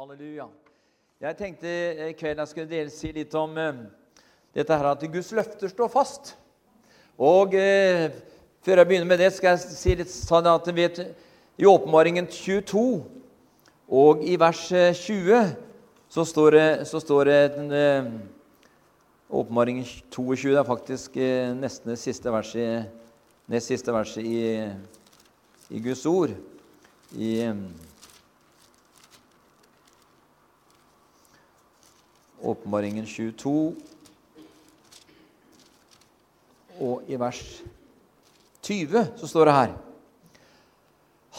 Halleluja. Jeg tenkte i kveld jeg skulle dele, si litt om eh, dette her at Guds løfter står fast. Og eh, før jeg begynner med det, skal jeg si litt sånn at vet, i Åpenbaringen 22 og i vers 20 eh, så står det, så står det eh, Åpenbaringen 22 er faktisk eh, nesten det siste verset, nest siste verset i, i Guds ord. I eh, Åpenbaringen 22 og i vers 20 så står det her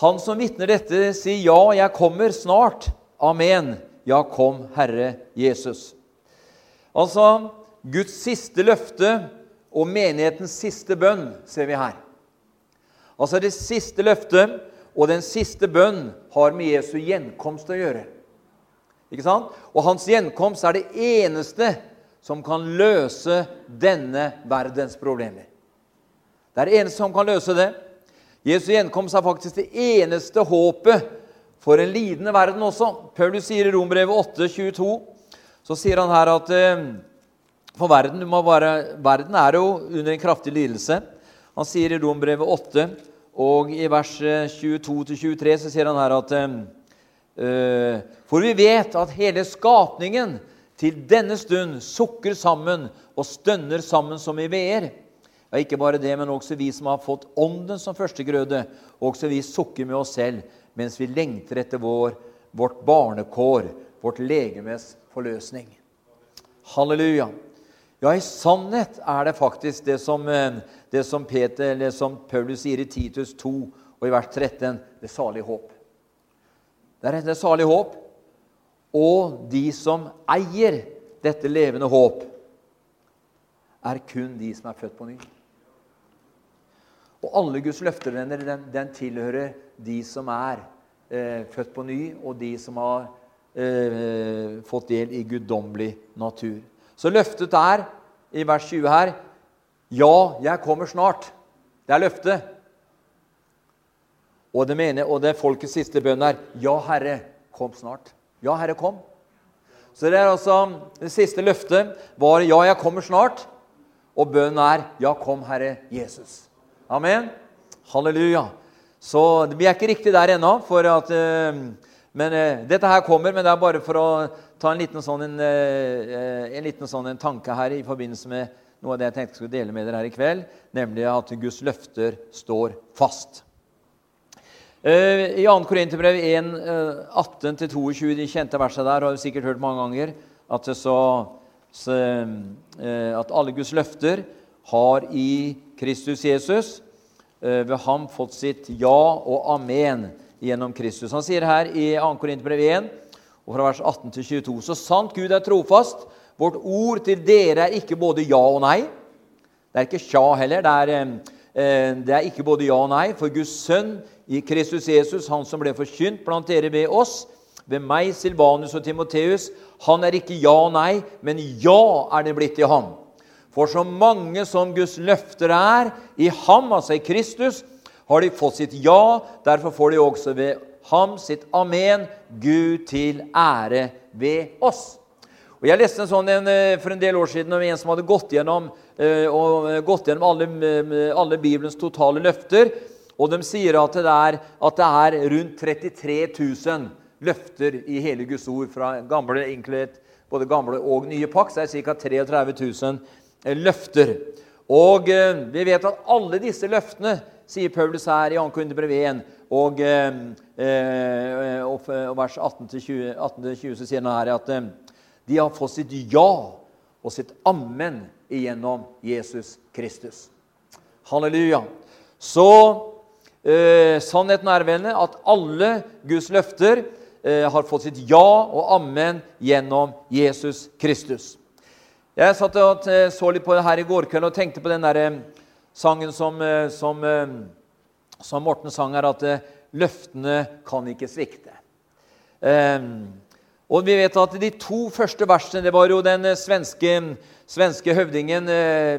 Han som vitner dette, sier ja, jeg kommer snart. Amen. Ja, kom, Herre Jesus. Altså Guds siste løfte og menighetens siste bønn ser vi her. Altså Det siste løftet og den siste bønn har med Jesu gjenkomst å gjøre. Ikke sant? Og hans gjenkomst er det eneste som kan løse denne verdens problemer. Det er det eneste som kan løse det. Jesu gjenkomst er faktisk det eneste håpet for en lidende verden også. Paulus sier i Rombrevet 8, 22, så sier han her at eh, for verden, være, verden er jo under en kraftig lidelse. Han sier i Rombrevet 8 og i vers 22-23 så sier han her at eh, Eh, for vi vet at hele skapningen til denne stund sukker sammen og stønner sammen som i veer. Ja, ikke bare det, men også vi som har fått Ånden som førstegrøde. Også vi sukker med oss selv mens vi lengter etter vår, vårt barnekår, vårt legemes forløsning. Halleluja. Ja, i sannhet er det faktisk det som, eh, det som, Peter, eller som Paulus sier i Titus 2 og i vers 13, det salige håp. Det er et salig håp. Og de som eier dette levende håp, er kun de som er født på ny. Og alle Guds løftevenner den, den tilhører de som er eh, født på ny, og de som har eh, fått del i guddommelig natur. Så løftet er i vers 20 her Ja, jeg kommer snart. Det er løftet. Og det, mener, og det folkets siste bønn er Ja, Herre, kom snart. Ja, Herre, kom. Så det er altså, det siste løftet var Ja, jeg kommer snart. Og bønnen er Ja, kom, Herre Jesus. Amen. Halleluja. Så vi er ikke riktig der ennå. for at, uh, men uh, Dette her kommer, men det er bare for å ta en liten sånn, en, uh, en liten sånn en tanke her i forbindelse med noe av det jeg tenkte jeg skulle dele med dere her i kveld, nemlig at Guds løfter står fast. Eh, I 2. Korinterbrev 1, 18-22, de kjente versene der, har du sikkert hørt mange ganger, at, så, så, eh, at alle Guds løfter har i Kristus Jesus eh, ved ham fått sitt ja og amen gjennom Kristus. Han sier her i 2. Korinterbrev 1, og fra vers 18 til 22.: Så sant Gud er trofast, vårt ord til dere er ikke både ja og nei. Det er ikke tja heller. Det er, det er ikke både ja og nei, for Guds sønn i Kristus Jesus, han som ble forkynt blant dere ved oss, ved meg, Silvanus og Timoteus. Han er ikke ja og nei, men ja er det blitt i ham. For så mange som Guds løfter er i ham, altså i Kristus, har de fått sitt ja. Derfor får de også ved ham sitt amen, Gud til ære ved oss. Og Jeg leste en sånn en, eh, for en del år siden om en som hadde gått gjennom, uh, og gått gjennom alle, alle Bibelens totale løfter. Og de sier at det, er, at det er rundt 33 000 løfter i hele Guds ord, fra gamle, både gamle og nye pakt. Så er det ca. 33 000 løfter. Og eh, vi vet at alle disse løftene, sier Paulus her i 2. Korinterbrev 1, og, eh, eh, og, vers 18-20, 18 så sier han her at eh, de har fått sitt ja og sitt amen igjennom Jesus Kristus. Halleluja. Så Eh, sannheten er venner, at alle Guds løfter eh, har fått sitt ja og amen gjennom Jesus Kristus. Jeg satt og eh, så litt på det her i går kveld og tenkte på den der, eh, sangen som, eh, som, som, Morten sang her, at løftene kan ikke svikte. og vi vet at De to første versene det var jo den svenske, svenske høvdingen,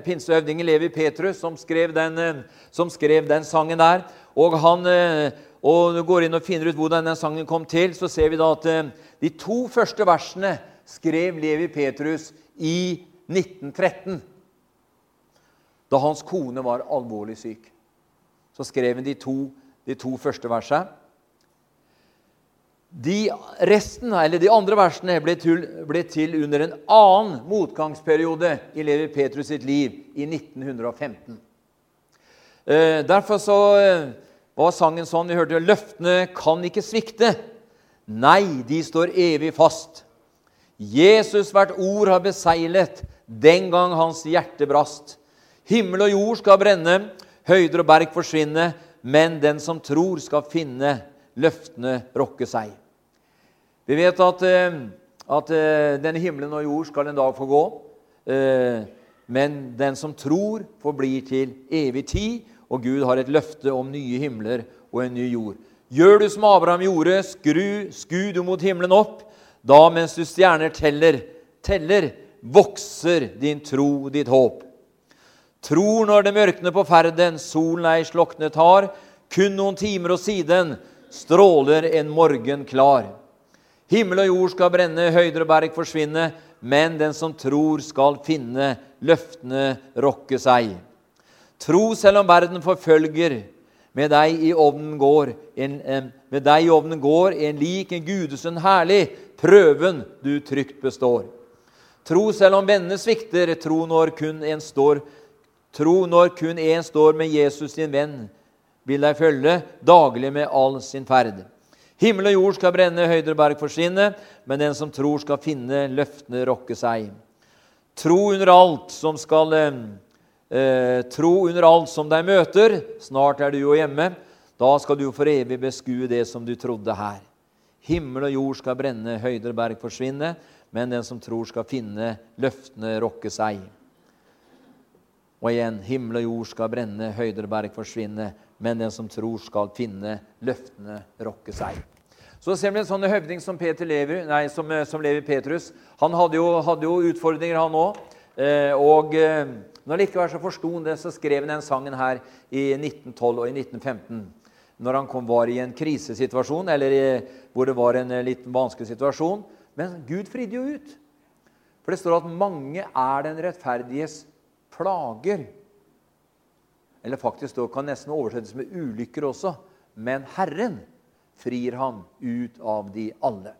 pinsehøvdingen Levi Petrus som skrev, den, som skrev den sangen der. Og han, eh, og går inn og finner ut hvordan den sangen kom til, så ser vi da at eh, de to første versene skrev Levi Petrus i 1913. Da hans kone var alvorlig syk. Så skrev han de to, de to første versene. De, resten, eller de andre versene ble til, ble til, under en annen motgangsperiode i Levi Petrus sitt liv, i 1915. Eh, derfor så eh, var sangen sånn vi hørte Løftene kan ikke svikte. Nei, de står evig fast. Jesus hvert ord har beseglet den gang hans hjerte brast. Himmel og jord skal brenne, høyder og berg forsvinne, men den som tror, skal finne løftene rokke seg. Vi vet at, eh, at denne himmelen og jord skal en dag få gå. Men den som tror, forblir til evig tid, og Gud har et løfte om nye himler og en ny jord. Gjør du som Abraham gjorde, skru, sku du mot himmelen opp. Da, mens du stjerner teller, teller, vokser din tro, ditt håp. Tror når det mørkner på ferden, solen ei sloknet har, kun noen timer og siden stråler en morgen klar. Himmel og jord skal brenne, høyder og berg forsvinne, men den som tror, skal finne løftene rokke seg. Tro selv om verden forfølger, med deg i ovnen går en, med deg i ovnen går en lik en gudesønn herlig, prøven du trygt består. Tro selv om vennene svikter, tro når kun en står Tro når kun én står med Jesus din venn, vil deg følge daglig med all sin ferd. Himmel og jord skal brenne, høyder og berg forsvinne, men den som tror, skal finne løftene rokke seg. Tro under alt som skal eh, Tro under alt som deg møter. Snart er du jo hjemme. Da skal du for evig beskue det som du trodde her. Himmel og jord skal brenne, høyder og berg forsvinne, men den som tror, skal finne løftene rokke seg. Og igjen, himmel og jord skal brenne, høyder og berg forsvinne, men den som tror, skal finne løftene rokke seg. Så ser vi en sånn høvding som, Peter lever, nei, som, eh, som lever Petrus. Han hadde jo, hadde jo utfordringer, han òg. Eh, og eh, når likevel så forsto det, så skrev han den sangen her i 1912 og i 1915. Når han kom, var i en krisesituasjon, eller i, hvor det var en eh, litt vanskelig situasjon. Men Gud fridde jo ut. For det står at 'mange er den rettferdiges plager'. Eller faktisk det kan nesten oversettes med ulykker også. Men Herren frir ham ut av de alle.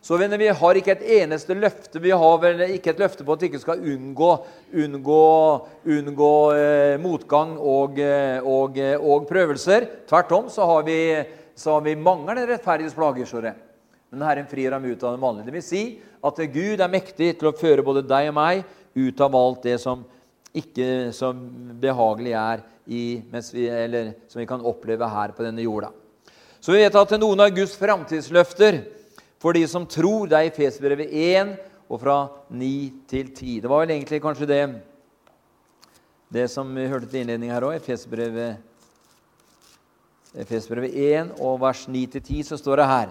Så venner, Vi har ikke et eneste løfte Vi har vel ikke et løfte på at vi ikke skal unngå, unngå, unngå eh, motgang og, eh, og, eh, og, prøvelser. Tvert om så har vi, så har vi mange av den rettferdiges plager. Men Herren frir ham ut av det vanlige. Det vil si at Gud er mektig til å føre både deg og meg ut av alt det som ikke så behagelig er i, vi, eller som vi kan oppleve her på denne jorda. Så vi vet at noen av Guds framtidsløfter for de som tror, det er i Fesbrevet 1 og fra 9 til 10. Det var vel egentlig kanskje det, det som vi hørte til innledning her òg. i Fesbrevet 1 og vers 9 til 10, så står det her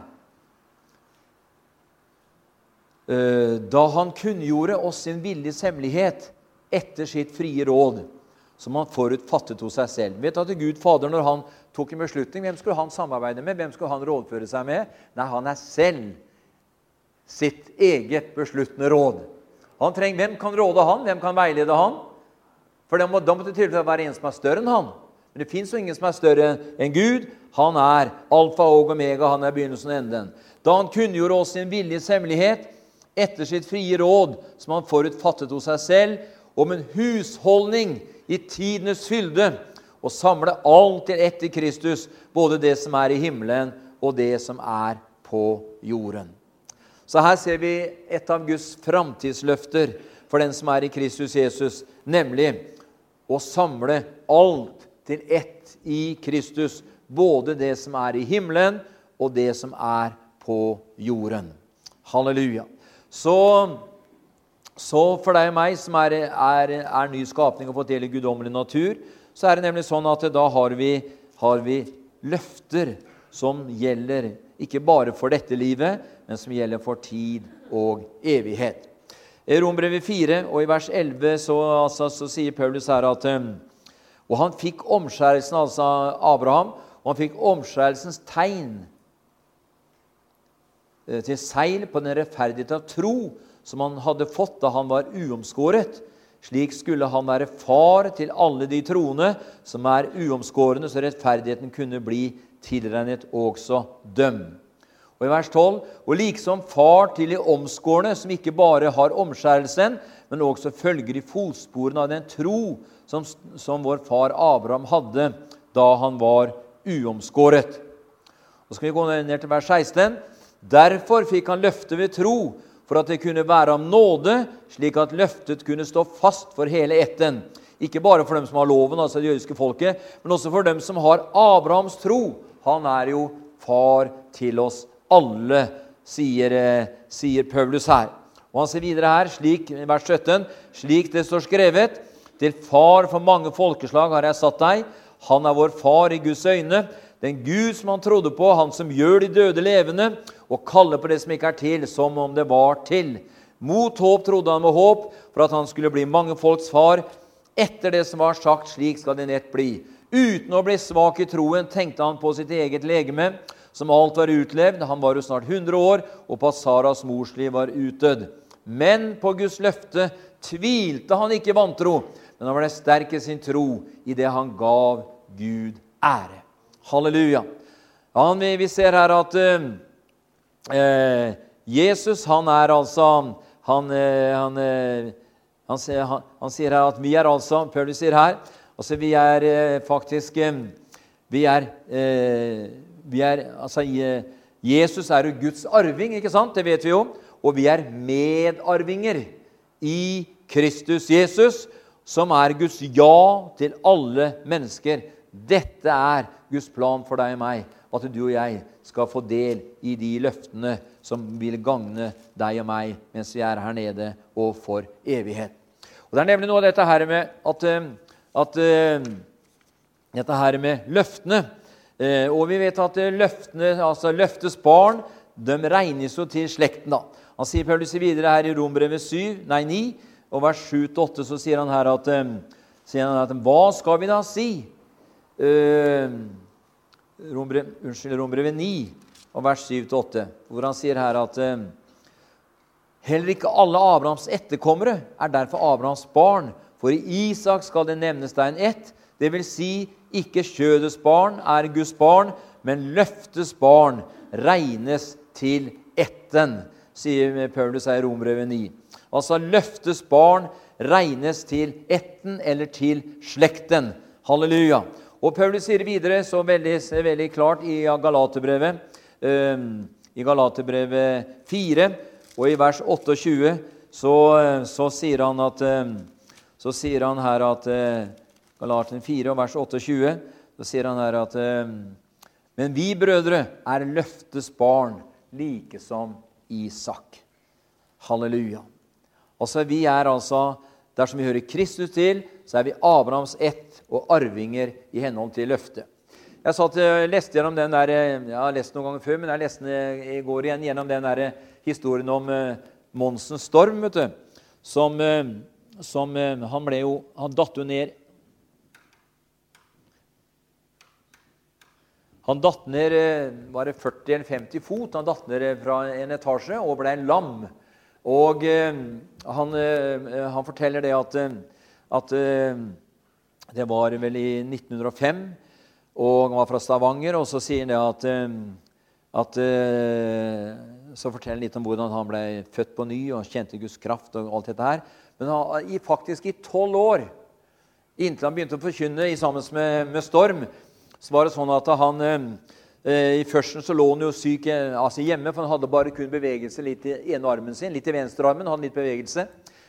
«Eh, Da han kunngjorde oss sin viljes hemmelighet etter sitt frie råd, som han forut fattet hos seg selv. Vet at Gud Fader, når han tok en beslutning, hvem skulle han samarbeide med? Hvem skulle han rådføre seg med? Nei, han er selv sitt eget besluttende råd. Trenger, Hvem kan råde han? Hvem kan veilede han? For Da må, måtte det være en som er større enn han. Men det fins ingen som er større enn Gud. Han er alfa og omega, han er begynnelsen og enden. Da han kunngjorde oss sin viljes hemmelighet etter sitt frie råd, som han forut fattet hos seg selv, om en husholdning i tidenes fylde og samle alt til ett i Kristus, både det som er i himmelen, og det som er på jorden. Så her ser vi et av Guds framtidsløfter for den som er i Kristus Jesus, nemlig å samle alt til ett i Kristus, både det som er i himmelen, og det som er på jorden. Halleluja. Så så for deg og meg som er, er, er ny skapning og fått del i guddommelig natur, så er det nemlig sånn at da har vi, har vi løfter som gjelder ikke bare for dette livet, men som gjelder for tid og evighet. I Rombrevet 4 og i vers 11 så, altså, så sier Paulus her at Og han fikk omskjærelsen, altså Abraham, og han fikk omskjærelsens tegn eh, til seil på den rettferdighet av tro som han hadde fått da han var uomskåret. Slik skulle han være far til alle de troende som er uomskårne, så rettferdigheten kunne bli tilregnet også dem. Og i vers 12.: Og liksom far til de omskårne, som ikke bare har omskjærelsen, men også følger i fotsporene av den tro som, som vår far Abraham hadde da han var uomskåret. Så skal vi gå ned til vers 16. Derfor fikk han løftet ved tro, for at det kunne være om nåde, slik at løftet kunne stå fast for hele ætten. Ikke bare for dem som har loven, altså det jødiske folket, men også for dem som har Abrahams tro. Han er jo far til oss alle, sier, eh, sier Paulus her. Og Han sier videre her, slik, vers 17, slik det står skrevet Til far for mange folkeslag har jeg satt deg. Han er vår far i Guds øyne, den Gud som han trodde på, han som gjør de døde levende, og kalle på det som ikke er til, som om det var til. Mot håp trodde han med håp, for at han skulle bli mange folks far. Etter det som var sagt, slik skal det nett bli. Uten å bli svak i troen tenkte han på sitt eget legeme som alt var utlevd. Han var jo snart 100 år, og på at Saras morsliv var utdødd. Men på Guds løfte tvilte han ikke vantro, men han ble sterk i sin tro i det han gav Gud ære. Halleluja. Ja, vi ser her at eh, eh Jesus han er altså han, eh, han, eh, han, han, sier her at vi er altså Paulus sier her altså Vi er eh, faktisk Vi er vi er, altså, Jesus er jo Guds arving, ikke sant? det vet vi jo. Og vi er medarvinger i Kristus Jesus, som er Guds ja til alle mennesker. Dette er Guds plan for deg og meg, at du og jeg skal få del i de løftene som vil gagne deg og meg mens vi er her nede og for evighet. Og Det er nemlig noe av dette her med at, eh, at eh, dette her med løftene Eh, og vi vet at løftene, altså løftes barn de regnes jo til slekten. da. Han sier Paulus videre her i Rombrevet 7, nei 9, og vers 7-8, så sier han her at, sier han at Hva skal vi da si? Uh, Rombrevet, unnskyld, Rombrevet 9, og vers 7-8, hvor han sier her at um, Heller ikke alle Abrahams etterkommere er derfor Abrahams barn, for i Isak skal det nevnes deg en ett, det vil si ikke kjødets barn er Guds barn, men løftes barn regnes til etten, sier Paulus her i Rombrevet 9. Altså løftes barn regnes til etten eller til slekten. Halleluja. Og Paulus sier videre så veldig, veldig klart i Galaterbrevet, um, i Galaterbrevet 4 og i vers 28 så, så sier han at så sier han her at Galaten 4, og vers 28, så sier han her at ehm, Men vi brødre er løftes barn, like som Isak. Halleluja. Altså, vi er altså, Dersom vi hører Kristus til, så er vi Abrahams ett og arvinger i henhold til løftet. Jeg satt, leste gjennom den der, jeg har lest noen ganger før, men jeg leste i går igjen gjennom den der historien om Monsen Storm. vet du, som, som Han ble jo, han datt jo ned Han datt ned eh, var det 40 eller 50 fot han datt ned fra en etasje og ble en lam. Og eh, han, eh, han, forteller det at, at, det var vel i 1905, og han var fra Stavanger. Og så sier han det at, at Så forteller han litt om hvordan han ble født på ny og kjente Guds kraft og alt dette her. Men han, faktisk i tolv år, inntil han begynte å forkynne sammen med, med Storm, så var det sånn at han eh, I førsten så lå han jo syk eh, altså hjemme, for han hadde bare kun bevegelse litt i ene armen sin. Litt i venstrearmen hadde litt bevegelse.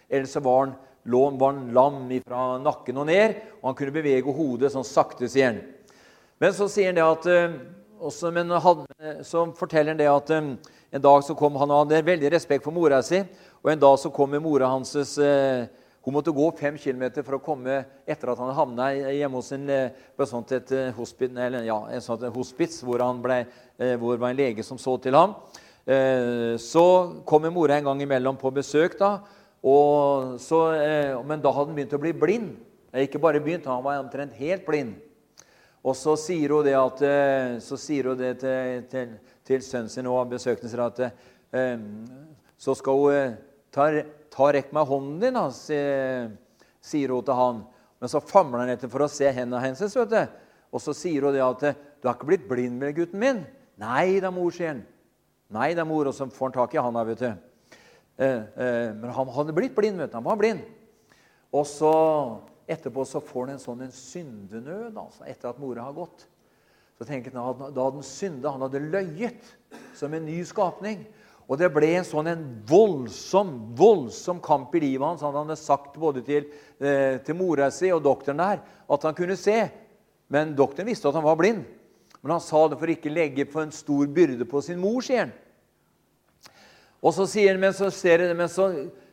Ellers så var han, var han lam fra nakken og ned, og han kunne bevege hodet sånn sakte, sier han. Men så sier han det at eh, også, men had, så forteller han det at en dag så kom han og hadde veldig respekt for mora si, og en dag så kom mora hans eh, hun måtte gå fem kilometer for å komme etter at han havna hjemme hos en, eh, på sånt et eh, eller, ja, en sånt hospits hvor, ble, eh, hvor det var en lege som så til ham. Så kom mora en gang imellom på besøk, da, så, men da hadde han begynt å bli blind. Ikke bare begynt, han var omtrent helt blind. Og så sier hun det, at, eh, sier hun det til, til, til sønnen sin og besøkende sier at eh, så skal hun eh, ta, ta rekk meg hånden din, da, sier hun til han. Men så famler han etter for å se hendene hennes. vet du. Og så sier hun det at 'Du har ikke blitt blind med gutten min?' 'Nei da, mor', sier han. 'Nei da, mor', og så får han tak i han, da, vet du. Eh, eh, men han hadde blitt blind, vet du. Han var blind. Og så etterpå så får han en sånn en syndenød altså, etter at mora har gått. Så tenker han, Da hadde han synda, han hadde løyet som en ny skapning. Og det ble en sånn en voldsom voldsom kamp i livet hans. Han hadde sagt både til, eh, til mora si og doktoren der at han kunne se. Men doktoren visste at han var blind. Men han sa det for ikke å legge på en stor byrde på sin mor, sier han. Og så sier han, men så, ser jeg, men så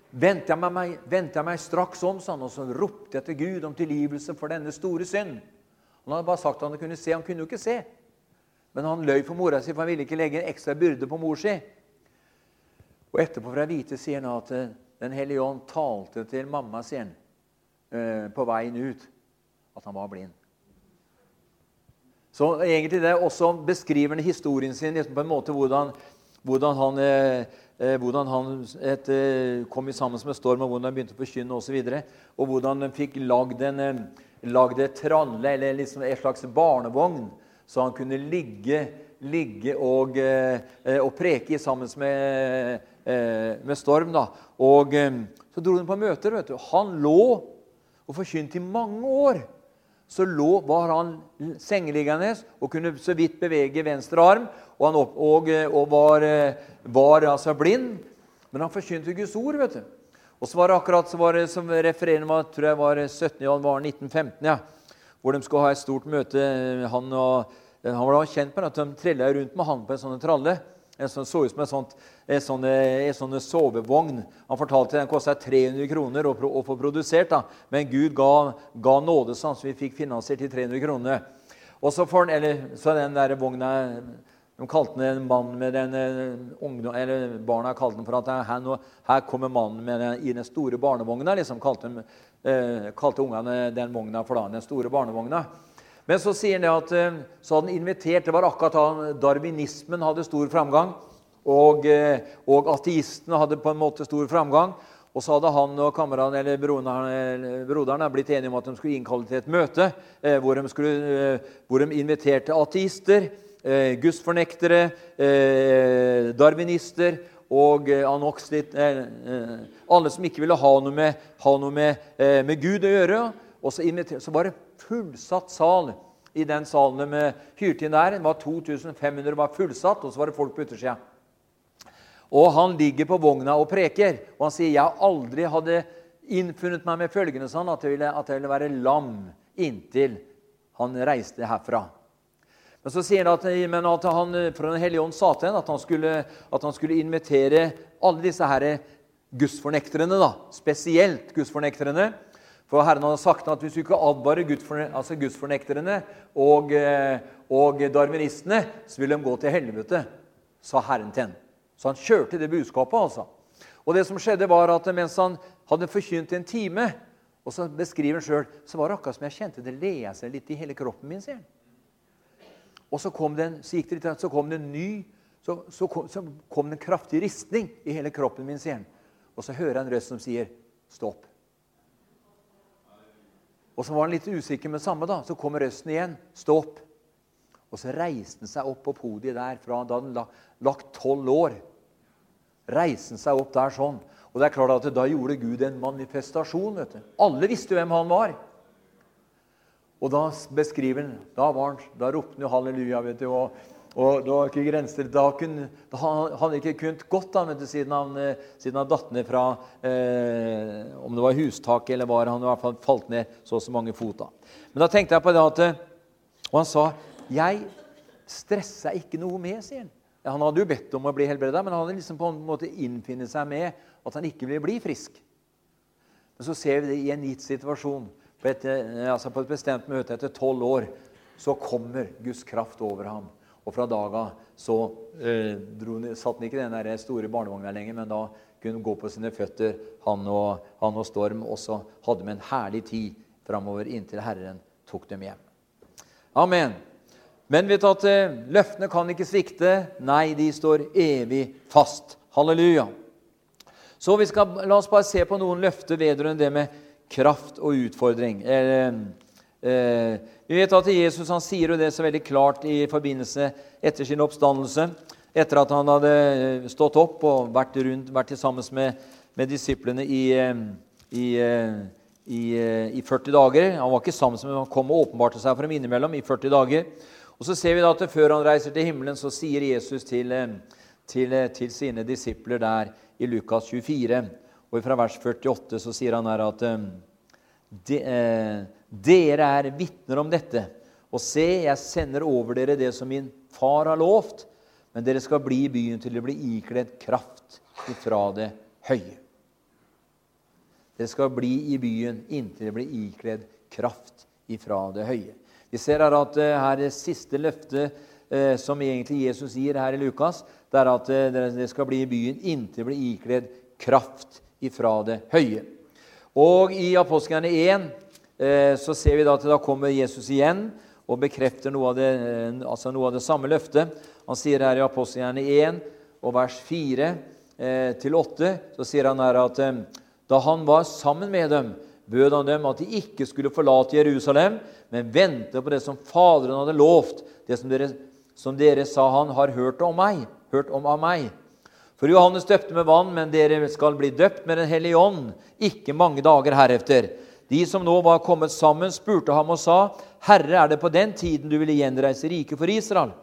vendte jeg, meg, vendte jeg meg straks om, sånn, og så ropte jeg til Gud om tilgivelse for denne store synd. Han hadde bare sagt at han kunne se. Han kunne jo ikke se. Men han løy for mora si, for han ville ikke legge en ekstra byrde på mor si. Og etterpå fra Hvite sier han, at eh, Den hellige ånd talte til mamma, han, eh, på veien ut, at han var blind. Så egentlig det også beskriver han historien sin liksom på en måte hvordan, hvordan han, eh, hvordan han et, kom sammen med storm, og hvordan han begynte å forkynne osv. Og, så og hvordan han fikk lagd en lagd et tralle, eller liksom en slags barnevogn, så han kunne ligge, ligge og, og preke sammen med Eh, med storm. da. Og eh, Så dro han på møter. vet du. Han lå og forkynte i mange år. Så lå, var han sengeliggende og kunne så vidt bevege venstre arm. Og, han opp, og, eh, og var, var, altså blind. Men han forkynte Guds ord. vet du. Og så var det akkurat så var det, som refererer var, tror jeg var 17. januar 1915, ja, hvor de skulle ha et stort møte. Han, og, han var da kjent med at de trilla rundt med han på en sånn tralle. En sånn, så ut som en, sånt, en, sånn, en sånn sovevogn. Han fortalte den kosta 300 kroner å, å, få produsert. Da. Men Gud ga, ga nåde sånn, så vi fikk finansiert til 300 kroner. Og så, for, eller, så den der vogna de kalte den mannen mann med den eh, ungdom, eller Barna kalte den for at her, her kommer mannen med den, i den store barnevogna. liksom, Kalte, eh, kalte ungene den vogna for da, den store barnevogna. Men så sier han at eh, så hadde han invitert Det var akkurat da darwinismen hadde stor framgang. Og, eh, og ateistene hadde på en måte stor framgang. Og så hadde han og kameraten, eller broderen, blitt enige om at de skulle innkalle til et møte eh, hvor, de skulle, eh, hvor, de inviterte ateister, eh, gudsfornektere, eh, darwinister og eh, anoxlit Alle som ikke ville ha noe med, ha noe med, med Gud å gjøre. Og så, så var det fullsatt sal i den salen de hyrte inn der. Det var 2500 var fullsatt, og så var det folk på yttersida. Og han ligger på vogna og preker, og han sier jeg aldri hadde innfunnet meg med følgende sånn at jeg ville, at jeg ville være lam inntil han reiste herfra. Men så sier han at, at han fra Den hellige ånd sa til ham at, han at han skulle invitere alle disse her gudsfornekterne, da, spesielt gudsfornekterne, for Herren hadde sagt at hvis du ikke advarer altså gudsfornekterne og, og darwinistene, så vil de gå til helvete, sa Herren til ham. Så han kjørte det budskapet. altså. Og det som skjedde var at Mens han hadde forkynt en time, og så beskriver han sjøl, så var det akkurat som jeg kjente det lese litt i hele kroppen min. sier han. Og så kom det en, så gikk det litt, så kom det en ny så, så, kom, så kom det en kraftig ristning i hele kroppen min. sier han. Og så hører jeg en røst som sier, 'Stopp'. Og så var han litt usikker med samme. da. Så kommer røsten igjen. Stå opp. Og så reiste han seg opp på podiet der fra han lagt tolv år. Reiste han seg opp der sånn. Og det er klart at Da gjorde Gud en manifestasjon. vet du. Alle visste hvem han var. Og da beskriver han Da, var han, da ropte han jo halleluja. vet du, og og det var ikke grenser. Da, kunne, hadde han ikke kunnet gått da, du, siden han, eh, siden han datt ned fra eh, Om det var hustak eller var han i hvert fall falt ned så og så mange fot. da. Men da tenkte jeg på det at eh, Og han sa 'Jeg stressa ikke noe med', sier han. Han hadde jo bedt om å bli helbreda, men han hadde liksom på en måte innfinnet seg med at han ikke ville bli frisk. Men så ser vi det i en gitt situasjon. På et, eh, altså på et bestemt møte etter tolv år så kommer Guds kraft over ham. Og fra dag av så eh, dro, satt han ikke i den der store barnevogna lenger, men da kunne han gå på sine føtter, han og, han og Storm. Og så hadde de en herlig tid framover inntil Herren tok dem hjem. Amen. Men vet du at eh, løftene kan ikke svikte. Nei, de står evig fast. Halleluja. Så skal, la oss bare se på noen løfter vedrørende det med kraft og utfordring. Eh, eh, vi vet at Jesus han sier jo det så veldig klart i forbindelse etter sin oppstandelse. Etter at han hadde eh, stått opp og vært, rundt, vært sammen med, med disiplene i, eh, i, i, i, 40 dager. Han var ikke sammen med han kom og åpenbarte seg for dem innimellom i 40 dager. Og så ser vi da at Før han reiser til himmelen, så sier Jesus til, til, til sine disipler der i Lukas 24, og fra vers 48 så sier han her at de, eh, dere er vitner om dette. Og se, jeg sender over dere det som min far har lovt, men dere skal bli i byen til dere blir ikledd kraft ifra det høye. Dere skal bli i byen inntil dere blir ikledd kraft ifra det høye. Vi ser her at uh, her det siste løftet uh, som egentlig Jesus gir her i Lukas, det er at det skal bli i byen inntil det blir ikledd kraft ifra det høye. Og i Apostelgjerne 1 Eh, så ser vi da at da kommer Jesus igjen og bekrefter noe av det, eh, altså noe av det samme løftet. Han sier her i Apostelgjerne 1 og vers 4 eh, til 8 så sier han her at da han var sammen med dem, bød han dem at de ikke skulle forlate Jerusalem, men ventet på det som Faderen hadde lovt, det som dere, som dere sa han har hørt om meg, hørt om av meg. For Johannes døpte med vann, men dere skal bli døpt med Den hellige ånd, ikke mange dager herefter. De som nå var kommet sammen, spurte ham og sa, 'Herre, er det på den tiden du ville gjenreise riket for Israel?'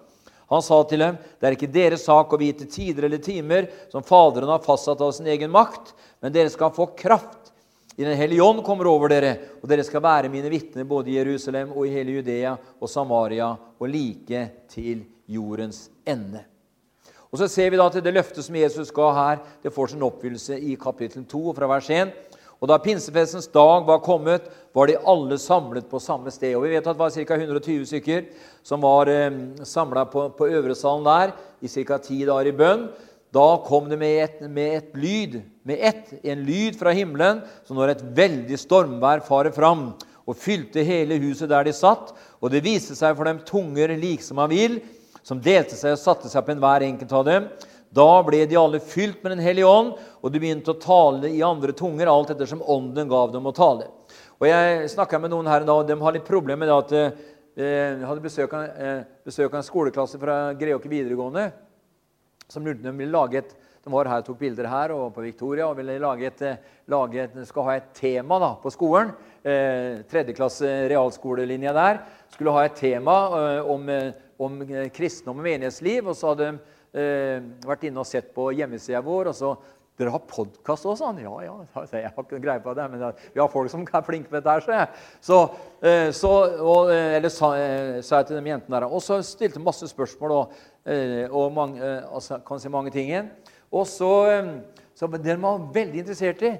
Han sa til dem, 'Det er ikke deres sak å vite tider eller timer som Faderen har fastsatt av sin egen makt,' 'men dere skal få kraft i Den hellige ånd kommer over dere, og dere skal være mine vitner både i Jerusalem og i hele Judea og Samaria og like til jordens ende. Og Så ser vi da til det løftet som Jesus ga her, det får sin oppfyllelse i kapittel 2 fra vers 1. Og Da pinsefestens dag var kommet, var de alle samlet på samme sted. Og Vi vet at det var ca. 120 stykker som var eh, samla på, på øvresalen der i ca. ti dager i bønn. Da kom det med et, med et lyd, med ett, en lyd fra himmelen, som når et veldig stormvær farer fram og fylte hele huset der de satt. Og det viste seg for dem tunger liksom av ild, som delte seg og satte seg på enhver enkelt av dem. Da ble de alle fylt med Den hellige ånd, og de begynte å tale i andre tunger, alt etter som ånden gav dem å tale. Og Jeg snakka med noen her, og de har litt problemer med det at eh, jeg hadde besøk av, eh, besøk av en skoleklasse fra Greåker videregående som de ville lage et de var her og tok bilder her og på Victoria og ville lage et, eh, lage et, skal ha et tema da, på skolen. Eh, tredjeklasse realskolelinja der. Skulle ha et tema eh, om, eh, om kristendom og menighetsliv. Og så hadde de eh, vært inne og sett på hjemmesida vår. og så dere har podkast også? Han, ja, ja. Jeg har ikke greie på det, men vi har folk som er flinke med dette. her, så, eh, så og, eh, eller sa, eh, sa, jeg til de jentene der. Og så stilte de masse spørsmål og, og mange, altså, kan si mange ting. igjen. Og så, så De var veldig interessert i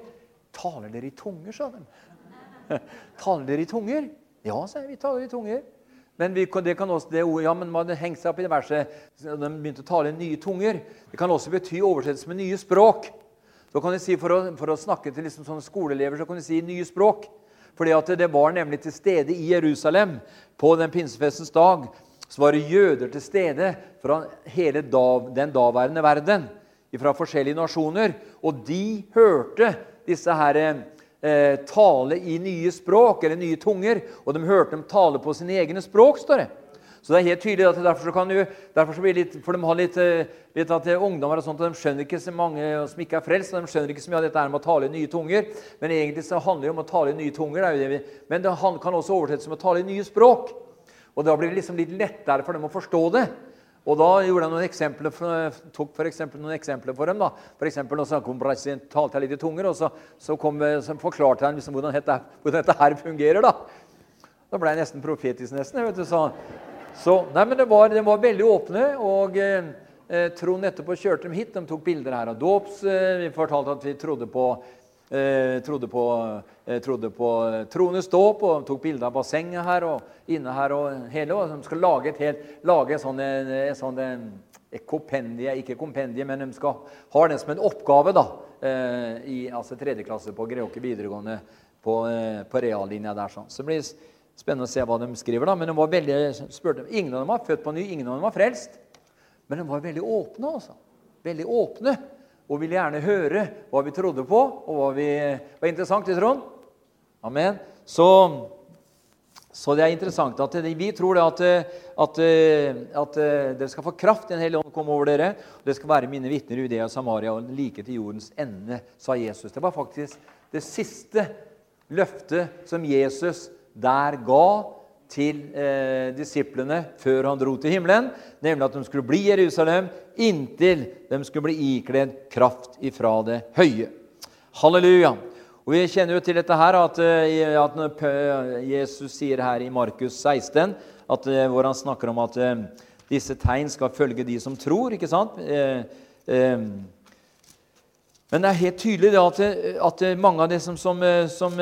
Taler dere i tunger, sa de. Taler dere i tunger? Ja, sa jeg. Vi taler i tunger. Men vi, det kan også, det ordet, ja, men man hengte seg opp i det verset, de begynte å tale nye tunger. Det kan også bety oversettelse med nye språk. Så kan du si, For å, for å snakke til liksom sånne skoleelever så kan du si nye språk. Fordi at det var nemlig til stede i Jerusalem på den pinsefestens dag. Så var det jøder til stede fra hele dav, den daværende verden. Fra forskjellige nasjoner. Og de hørte disse her eh, tale i nye språk, eller nye tunger, og de hørte dem tale på sine egne språk, står det. Så det er helt tydelig at derfor kan du, derfor blir litt, For de har litt, eh, litt at ungdommer og sånt, og de skjønner ikke så mange som ikke er frelst, og de skjønner ikke så mye av dette her med å tale i nye tunger. Men egentlig så handler det om å tale i nye tunger. Det det men det kan også oversettes som å tale i nye språk. Og da blir det liksom litt lettere for dem å forstå det. Og da gjorde jeg noen eksempler for, tok for eksempel noen eksempler for dem. da. For eksempel, så kom talte jeg litt i tunger, og så, så, kom, så forklarte jeg liksom hvordan, dette, hvordan, dette, her fungerer. Da Da ble jeg nesten profetisk. nesten, vet du, så, så, nei, men det var, de var veldig åpne. og... Eh, eh Trond etterpå kjørte dem hit. De tok bilder her av dåps. Eh, vi fortalte at vi trodde på Eh, trodde på, eh, trodde på trones dåp. og tok bilder av bassenget her og inne her og hele. Og de skal lage et helt, lage sånn, et sånn et kompendie, ikke kompendie, men de skal ha det som en oppgave da, i altså tredje klasse på Greåker videregående på, på reallinja der. sånn. Så det blir Spennende å se hva de skriver, da. Men de var veldig, spurte, ingen av dem var født på ny, ingen av dem var frelst. Men de var veldig åpne. altså. Veldig åpne. Og ville gjerne høre hva vi trodde på, og hva vi var interessant i troen. Amen. Så, så, det er interessant at vi tror at, at, at, dere skal få kraft i Den hellige ånd komme over dere. og Dere skal være mine vitner i Judea og Samaria og like til jordens ende, sa Jesus. Det var faktisk det siste løftet som Jesus der ga til eh, disiplene før han dro til himmelen, nemlig at de skulle bli i Jerusalem inntil de skulle bli ikledd kraft ifra det høye. Halleluja. Og Vi kjenner jo til dette her, at, eh, at Jesus sier her i Markus 16, at, eh, hvor han snakker om at eh, disse tegn skal følge de som tror. ikke sant? Men det er helt tydelig at, at, mange av de som, som, som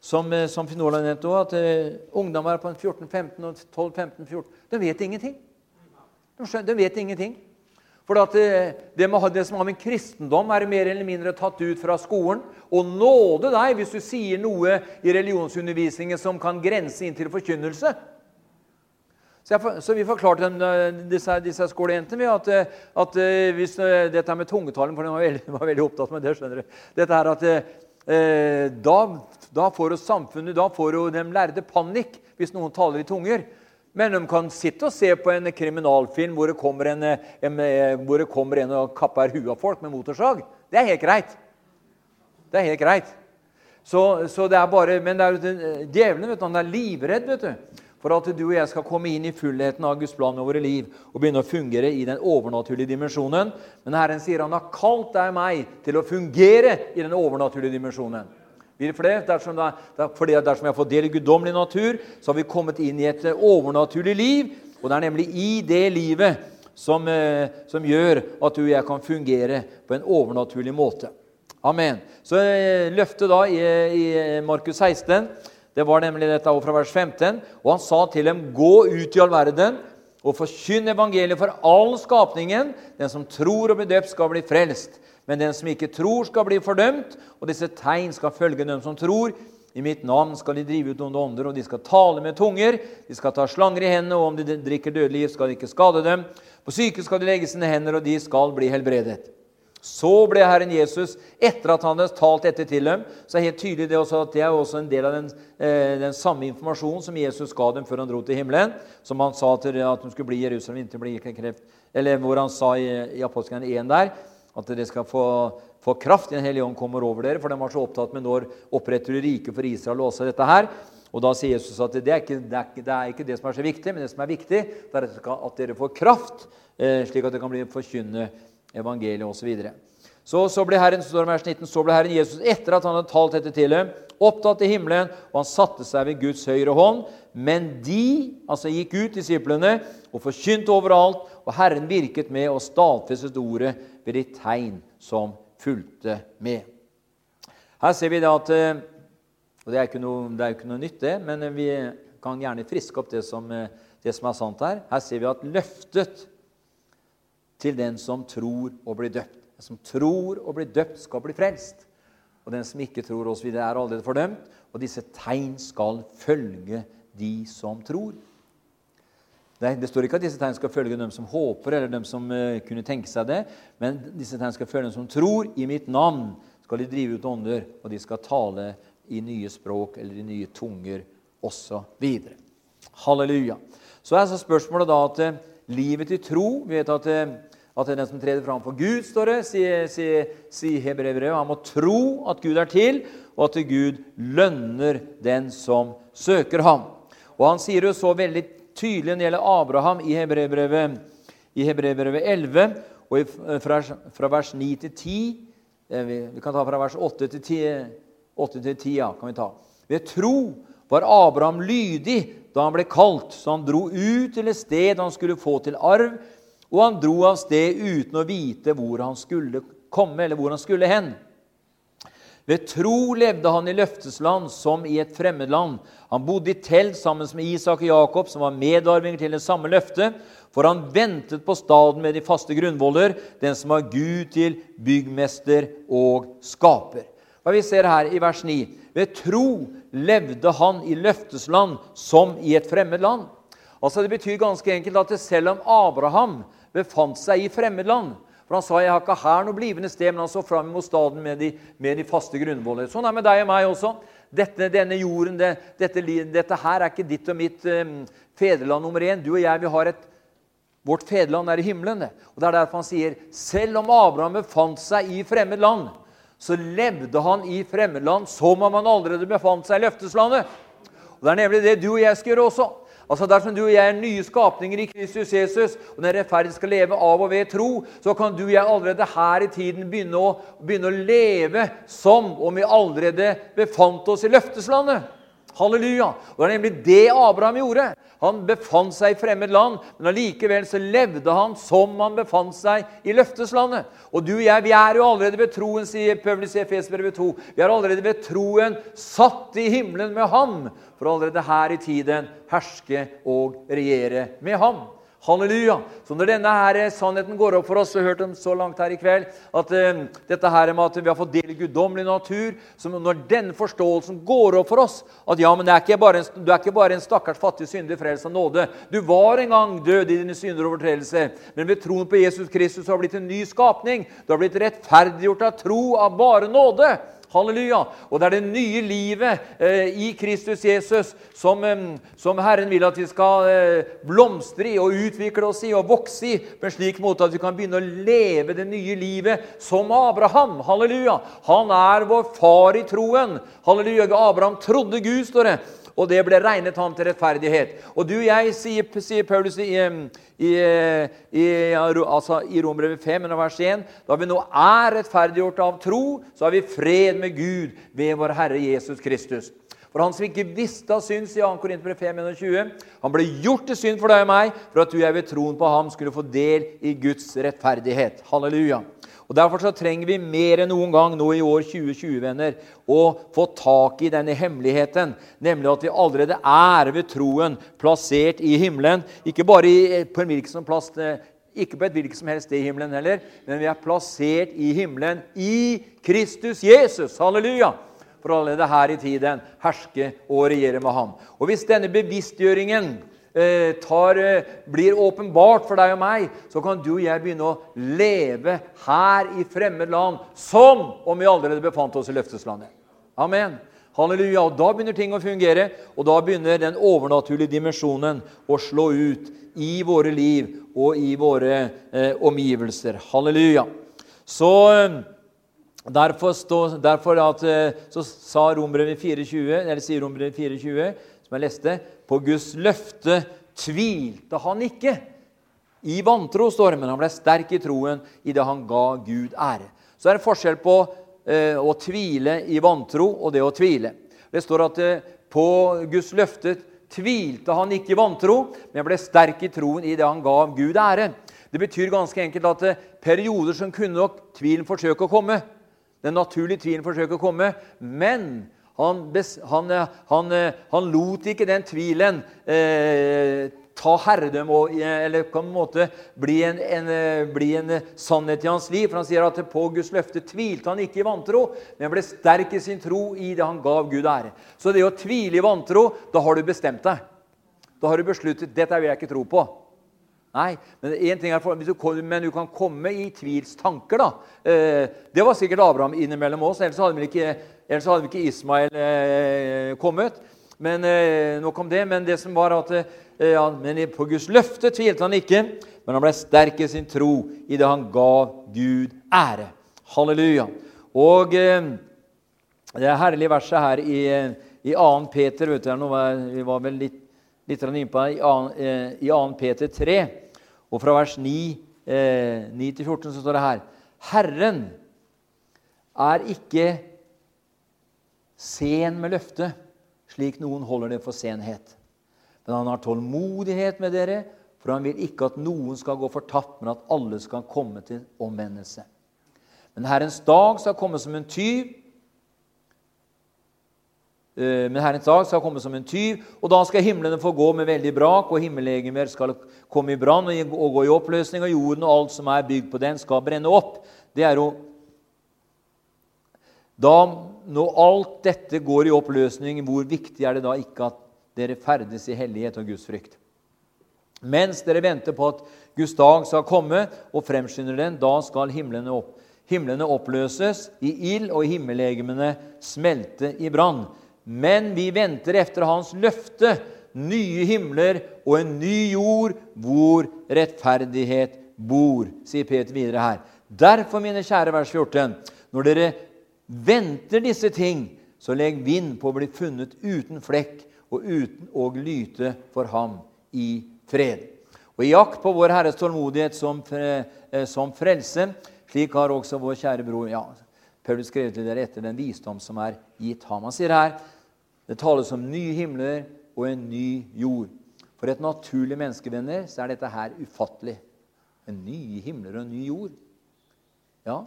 som, eh, som Finola nevnte òg, at uh, ungdommer på 14-15 og 12-15-14 de vet ingenting. De, skjønner, de vet ingenting. For uh, det, det, som har med kristendom, er mer eller mindre tatt ut fra skolen. Og nåde deg hvis du sier noe i religionsundervisningen som kan grense inn til forkynnelse. Så, jeg, så vi forklarte dem, disse, disse skolejentene at, at, hvis dette med tungetalen For de var veldig, var veldig opptatt med det. skjønner du. Dette her at eh, da da får jo samfunnet, da får jo de lærde panikk hvis noen taler i tunger. Men de kan sitte og se på en kriminalfilm hvor det kommer en, en, hvor det kommer en og kapper huet av folk med motorsag. Det er helt greit. Det er helt greit. Så, så det er bare, Men er djevelen vet du, han er livredd vet du, for at du og jeg skal komme inn i fullheten av Guds plan over våre liv og begynne å fungere i den overnaturlige dimensjonen. Men Herren sier han har kalt deg meg til å fungere i den overnaturlige dimensjonen. For det, dersom, det, fordi dersom jeg har fått del i guddommelig natur, så har vi kommet inn i et eh, overnaturlig liv. Og det er nemlig i det livet som, eh, som gjør at du og jeg kan fungere på en overnaturlig måte. Amen. Så eh, løftet da i, i Markus 16 det var nemlig dette fra vers 15. Og han sa til dem, gå ut i all verden og forkynn evangeliet for all skapningen. Den som tror og blir døpt, skal bli frelst. Men den som ikke tror, skal bli fordømt, og disse tegn skal følge dem som tror. I mitt navn skal de drive ut onde ånder, og de skal tale med tunger. De skal ta slanger i hendene, og om de drikker dødelig gift, skal de ikke skade dem. På syke skal de legge sine hender, og de skal bli helbredet. Så ble Herren Jesus, etter at han hadde talt dette til dem så er helt tydelig det også at det er også en del av den, eh, den samme informasjonen som Jesus ga dem før han dro til himmelen, som han sa til at de skulle bli i Jerusalem inntil bli kreft, eller hvor han sa i, i Apostlene 1 der at dere skal få, få kraft i Den hellige ånd kommer over dere. For de var så opptatt med når oppretter du riket for Israel og også dette her. Og Da sier Jesus at det er, ikke, det, er, det er, ikke, det som er så viktig, men det som er viktig, det er at dere får kraft, eh, slik at dere kan bli forkynne evangeliet osv. Så, så ble Herren, så, vers 19, så ble Herren Jesus, etter at han hadde talt dette til dem, opptatt i himmelen, og han satte seg ved Guds høyre hånd. Men de altså gikk ut, disiplene, og forkynte overalt, og Herren virket med og stadfestet ordet ved de tegn som fulgte med. Her ser vi da at eh, og Det er ikke ikke noe nytt, det, men vi kan gjerne friske opp det som, eh, det som er sant her. Her ser vi at løftet til den som tror og blir døpt. Den som tror og blir døpt, skal bli frelst. Og den som ikke tror, osv., er allerede fordømt. Og disse tegn skal følge de som tror. Det, det, står ikke at disse tegn skal følge dem som håper, eller dem som uh, kunne tenke seg det, men disse tegn skal følge dem som tror. I mitt navn skal de drive ut ånder, og de skal tale i nye språk eller i nye tunger osv. Halleluja. Så er så spørsmålet da at uh, livet til tro Vi vet at, uh, at det er den som treder fram for Gud, står det, sier, si, si Hebrevet. Han må tro at Gud er til, og at Gud lønner den som søker ham. Og han sier jo så veldig tydelig når det gjelder Abraham i Hebreerbrevet, i Hebreerbrevet 11, og fra, fra, vers 9 til 10 eh, vi, kan ta fra vers 8 til 10, 8 til 10 ja, kan vi ta. Ved tro var Abraham lydig da han ble kalt, så han dro ut til et sted han skulle få til arv, og han dro av sted uten å vite hvor han skulle komme, eller hvor han skulle hen. Ved tro levde han i løftesland som i et fremmedland. Han bodde i telt sammen med Isak og Jakob, som var medarvinger til det samme løftet. For han ventet på staden med de faste grunnvoller, den som var Gud til byggmester og skaper. Hva vi ser her i vers 9. Ved tro levde han i løftesland som i et fremmed land. Altså Det betyr ganske enkelt at selv om Abraham befant seg i fremmedland For han sa jeg har ikke her noe blivende sted, men han så fram mot staden med de, med de faste grunnvoller. Sånn er det med deg og meg også. Dette, denne jorden, det, dette, dette, her er ikke ditt og mitt um, fedreland nummer én. Du og jeg vi har et Vårt fedreland er i himmelen. Og Det er derfor han sier selv om Abraham befant seg i fremmed land, så levde han i fremmedland som om han allerede befant seg i løfteslandet. Og Det er nemlig det du og jeg skal gjøre også. Altså Dersom du og jeg er nye skapninger i Kristus Jesus, og den rettferdige skal leve av og ved tro, så kan du og jeg allerede her i tiden begynne å, begynne å leve som om vi allerede befant oss i løfteslandet. Halleluja! Det er nemlig det Abraham gjorde. Han befant seg i fremmed land, men allikevel så levde han som han befant seg i løfteslandet. Og du og jeg, vi er jo allerede ved troen, sier Paulus i Efesbrevet 2. Vi er allerede ved troen satt i himmelen med ham, for allerede her i tiden herske og regjere med ham. Halleluja! Så når denne her sannheten går opp for oss, så hørt om så langt her i kveld at uh, dette her med at vi har fått del i guddommelig natur så Når denne forståelsen går opp for oss at ja, men er en, du er ikke bare en stakkars fattig synder frelst av nåde. Du var en gang død i dine synder og overtredelser, men ved troen på Jesus Kristus har du blitt en ny skapning. Du har blitt rettferdiggjort av tro av bare nåde. Halleluja! Og det er det nye livet eh, i Kristus Jesus som, eh, som, Herren vil at vi skal eh, blomstre i og utvikle oss i og vokse i på en slik måte at vi kan begynne å leve det nye livet som Abraham. Halleluja! Han er vår far i troen. Halleluja! Abraham trodde Gud, står det og det ble regnet ham til rettferdighet. Og du og jeg, sier, sier Paulus i, i, i, altså i Romerbrevet 5, vers 1, da vi nå er rettferdiggjort av tro, så har vi fred med Gud ved vår Herre Jesus Kristus. For han som ikke visste av synd, sier 2. Korinterbrev 5, han ble gjort til synd for deg og meg, for at du og jeg ved troen på ham skulle få del i Guds rettferdighet. Halleluja. Og Derfor så trenger vi mer enn noen gang nå i år 2020 venner, å få tak i denne hemmeligheten, nemlig at vi allerede er ved troen plassert i himmelen. Ikke bare i, på en hvilken plass, eh, ikke på et hvilket som helst sted i himmelen heller, men vi er plassert i himmelen i Kristus Jesus. Halleluja! For allerede her i tiden herske og regjere med ham. Og Hvis denne bevisstgjøringen Eh, tar, eh, blir åpenbart for deg og meg, så kan du og jeg begynne å leve her i fremmed land som om vi allerede befant oss i løfteslandet. Amen. Halleluja. Og Da begynner ting å fungere, og da begynner den overnaturlige dimensjonen å slå ut i våre liv og i våre eh, omgivelser. Halleluja. Så eh, derfor, stå, derfor at, så sa Rombrevet 24, eller sier Rombrevet 24, som jeg leste, på Guds løfte tvilte han ikke. I vantro, står det, men han ble sterk i troen i det han ga Gud ære. Så er det forskjell på eh, å tvile i vantro og det å tvile. Det står at eh, på Guds løfte tvilte han ikke i vantro, men ble sterk i troen i det han ga Gud ære. Det betyr ganske enkelt at eh, perioder som kunne nok tvilen forsøke å komme, den naturlige tvilen forsøke å komme, men han, han, eh, han, eh, han, lot ikke den tvilen eh, ta herredømme og eller på en måte bli en, en, eh, bli en, sannhet i hans liv. For Han sier at på Guds løfte tvilte han ikke i vantro, men ble sterk i sin tro i det han gav Gud ære. Så det å tvile i vantro, da har du bestemt deg. Da har du besluttet dette vil jeg ikke tro på. Nei, men, en ting du, men du kan komme i tvilstanker. da. Eh, det var sikkert Abraham innimellom oss. Ellers hadde vi ikke, ikke Ismael eh, kommet. Men eh, nok om det. Men det som var at ja, men på Guds løfte tvilte han ikke, men han ble sterk i sin tro i det han gav Gud ære. Halleluja. Og det herlige verset her i, i 2. Peter vet du, Vi var vel litt litt innpå i 2. Eh, Peter 3. Og fra vers 9, 9-14 eh, så står det her Herren er ikke sen med løftet, slik noen holder det for senhet. Men han har tålmodighet med dere, for han vil ikke at noen skal gå fortapt, men at alle skal komme til omvendelse. Men Herrens dag skal komme som en tyv, men Herrens dag skal komme som en tyv, og da skal himlene få gå med veldig brak, og himmellegemer skal komme i brann og gå i oppløsning, og jorden og alt som er bygd på den, skal brenne opp. Det er jo da, når alt dette går i oppløsning, hvor viktig er det da ikke at dere ferdes i hellighet og Guds frykt? Mens dere venter på at Guds dag skal komme og fremskynder den, da skal himlene, opp, himlene oppløses i ild og himmellegemene smelte i brann. Men vi venter efter Hans løfte, nye himler og en ny jord hvor rettferdighet bor, sier Peter videre her. Derfor, mine kjære vers 14, når dere venter disse ting, så legg vind på å bli funnet uten flekk og uten å lyte for ham i fred. Og I jakt på Vår Herres tålmodighet som, eh, som frelse, slik har også vår kjære bror ja, Paulus skrev til dere etter den visdom som er gitt ham. Han sier her det tales om nye himler og en ny jord. For et naturlig menneskevenner så er dette her ufattelig. En nye himler og en ny jord. Ja,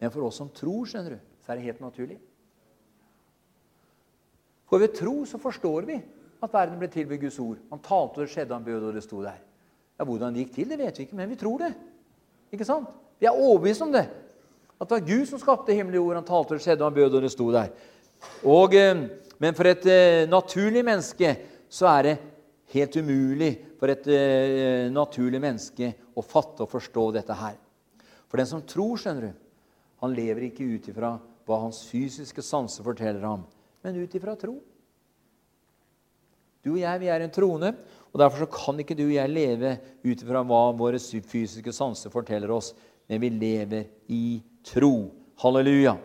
men for oss som tror, skjønner du, så er det helt naturlig. For ved tro så forstår vi at verden ble til ved Guds ord. Han talte, og det skjedde, han bød, og det sto der. Ja, Hvordan det gikk til, det vet vi ikke, men vi tror det. Ikke sant? Vi er overbevist om det. At det var Gud som skapte himmel og jord. Han talte, og det skjedde, han bød, og det sto der. Og, eh, men for et eh, naturlig menneske så er det helt umulig for et eh, naturlig menneske å fatte og forstå dette her. For den som tror, skjønner du, han lever ikke ut ifra hva hans fysiske sanser forteller ham, men ut ifra tro. Du og jeg vi er en troende, og derfor kan ikke du og jeg leve ut ifra hva våre fysiske sanser forteller oss, men vi lever i tro. Halleluja.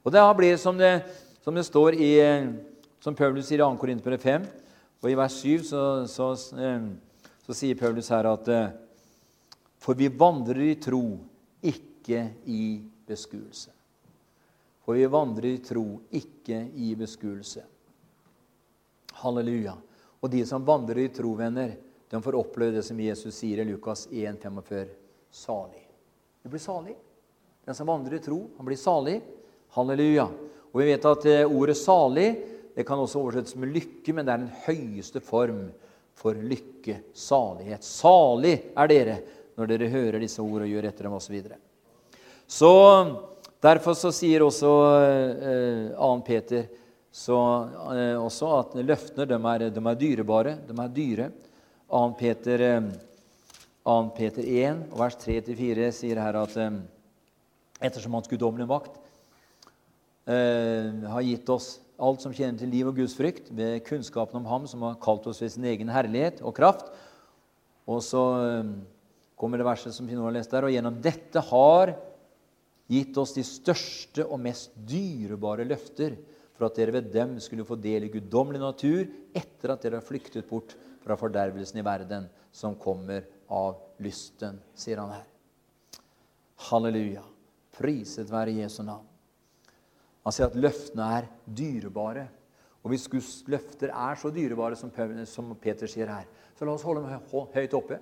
Og da blir det som det, som det står i som Paulus sier i 2. Korinterbrev 5, og i vers 7 så, så, eh, så, sier Paulus her at eh, For vi vandrer i tro, ikke i beskuelse. For vi vandrer i tro, ikke i beskuelse. Halleluja. Og de som vandrer i tro, venner, de får oppleve det som Jesus sier i Lukas 1, 45. Salig. Du blir salig. Den som vandrer i tro, han blir salig. Halleluja. Og vi vet at eh, ordet 'salig' det kan også oversettes med 'lykke', men det er den høyeste form for lykke, salighet. Salig er dere når dere hører disse ord og gjør etter dem osv. Så, så derfor så sier også eh, 2. Peter så eh, også at løftene de er, de er, dyrebare. De er dyre. 2. Peter, eh, 2. Peter 1, vers 3-4 sier her at eh, ettersom Hans guddommelige makt eh, har gitt oss alt som tjener til liv og Guds frykt, ved kunnskapen om Ham som har kalt oss ved sin egen herlighet og kraft. Og så eh, kommer det verset som vi nå har lest der. Og gjennom dette har gitt oss de største og mest dyrebare løfter for at dere ved dem skulle få del i guddommelig natur etter at dere har flyktet bort fra fordervelsen i verden, som kommer av lysten, sier han her. Halleluja. Priset være Jesu navn. Han sier at løftene er dyrebare. Og hvis Guds løfter er så dyrebare som Peter sier her, så la oss holde dem høyt oppe.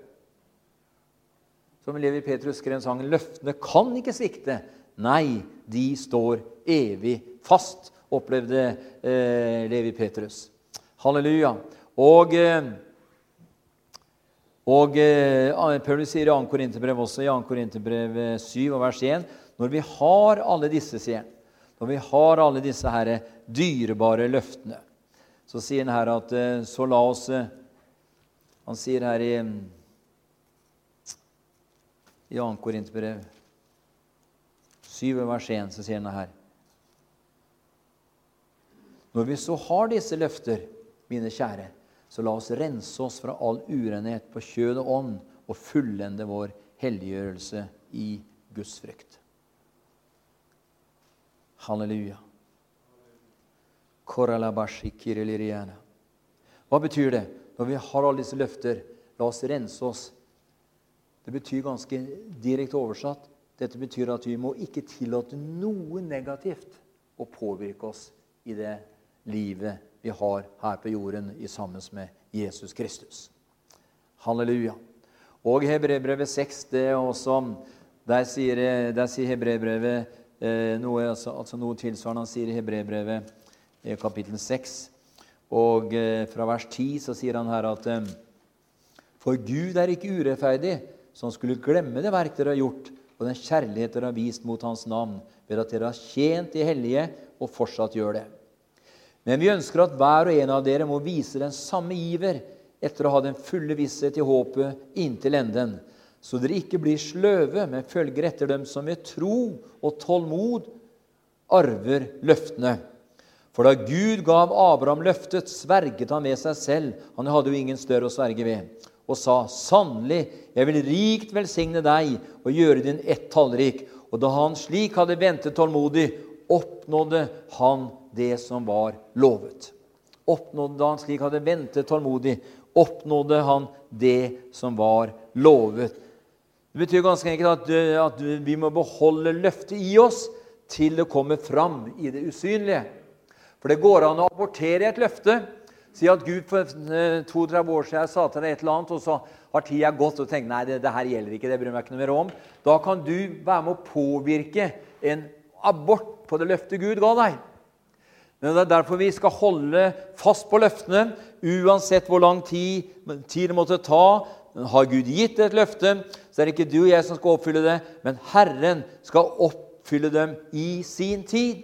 Som Levi Petrus skrev en sang 'Løftene kan ikke svikte'. Nei, de står evig fast opplevde eh, Levi Petrus. Halleluja. Og, eh, og eh, Paulus sier i 2. Korinterbrev også, i 2. Korinterbrev 7 og vers 1 Når vi har alle disse, sier han, når vi har alle disse her dyrebare løftene, så sier han her at eh, så la oss eh, Han sier her i, i 2. Korinterbrev 7 vers 1, så sier han her når vi så har disse løfter, mine kjære, så la oss rense oss fra all urenhet på kjød og ånd og fullende vår helliggjørelse i Guds frykt. Halleluja. Hva betyr det når vi har alle disse løfter? La oss rense oss. Det betyr ganske direkte oversatt dette betyr at vi må ikke tillate noe negativt å påvirke oss i det livet vi har her på jorden i sammen med Jesus Kristus. Halleluja. Og Hebrebrevet 6 det er også, Der sier, sier Hebrebrevet eh, noe, altså, altså, noe tilsvarende. Han sier i Hebrebrevet eh, kapittel 6, og eh, fra vers 10 så sier han her at eh, For Gud er ikke urettferdig, som skulle glemme det verk dere har gjort, og den kjærlighet dere har vist mot Hans navn, ved at dere har tjent de hellige og fortsatt gjør det. Men vi ønsker at hver og en av dere må vise den samme iver etter å ha den fulle visshet i håpet inntil enden, så dere ikke blir sløve, men følger etter dem som ved tro og tålmod arver løftene. For da Gud gav Abraham løftet, sverget han ved seg selv. Han hadde jo ingen større å sverge ved. Og sa, 'Sannelig, jeg vil rikt velsigne deg og gjøre din ett tallrik.' Og da han slik hadde ventet tålmodig, oppnådde han det som var lovet. Oppnådde han slik hadde ventet tålmodig, oppnådde han det som var lovet. Det betyr ganske enkelt at, at vi må beholde løftet i oss til det kommer fram i det usynlige. For det går an å abortere et løfte. Si at Gud for 32 eh, år siden sa til deg et eller annet, og så har tida gått og tenkt nei, det, det her gjelder ikke. det bryr meg ikke noe mer om. Da kan du være med å påvirke en abort på det løftet Gud ga deg. Men Det er derfor vi skal holde fast på løftene, uansett hvor lang tid, tid det måtte ta. Har Gud gitt et løfte, så er det ikke du og jeg som skal oppfylle det, men Herren skal oppfylle dem i sin tid.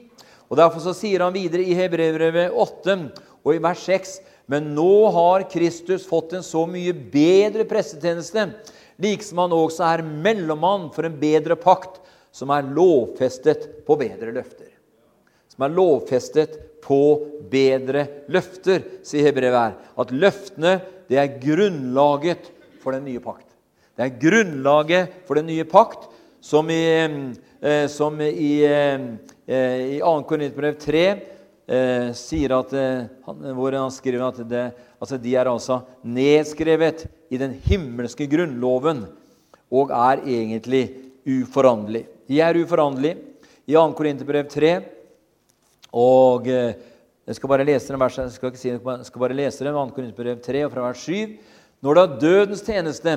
Og Derfor så sier han videre i Hebrevet 8 og i vers 6.: Men nå har Kristus fått en så mye bedre pressetjeneste, liksom han også er mellommann for en bedre pakt, som er lovfestet på bedre løfter. Som er lovfestet på bedre løfter, sier Hebrevet her. At løftene det er grunnlaget for den nye pakt. Det er grunnlaget for den nye pakt, som i, eh, som i, eh, i 2. Korinterbrev 3 eh, sier at, han, hvor han skriver at det, altså de er altså nedskrevet i den himmelske grunnloven og er egentlig uforanderlig. De er uforanderlige i 2. Korinterbrev 3. Og eh, jeg skal bare lese dem, jeg skal ikke si det, jeg skal bare lese den, 2. Korinterbrev 3 og fra vers 7. Når da dødens tjeneste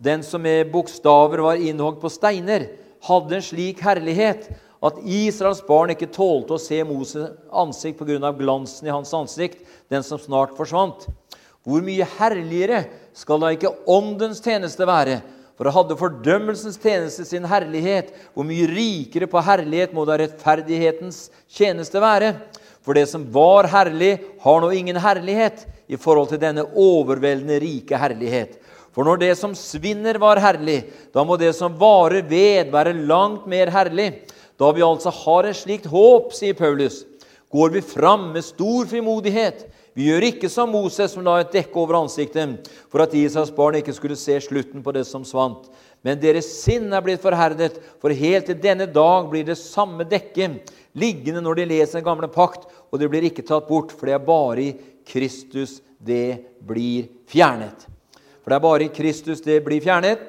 den som med bokstaver var innhogd på steiner, hadde en slik herlighet at Israels barn ikke tålte å se Moses ansikt pga. glansen i hans ansikt, den som snart forsvant. Hvor mye herligere skal da ikke åndens tjeneste være? For hadde fordømmelsens tjeneste sin herlighet. Hvor mye rikere på herlighet må da rettferdighetens tjeneste være? For det som var herlig, har nå ingen herlighet i forhold til denne overveldende rike herlighet. For når det som svinner, var herlig, da må det som varer ved, være langt mer herlig. Da vi altså har et slikt håp, sier Paulus, går vi fram med stor frimodighet. Vi gjør ikke som Moses, som la et dekke over ansiktet for at Israels barn ikke skulle se slutten på det som svant. Men deres sinn er blitt forherdet, for helt til denne dag blir det samme dekket liggende når de leser den gamle pakt, og det blir ikke tatt bort, for det er bare i Kristus det blir fjernet. For det er bare i Kristus det blir fjernet.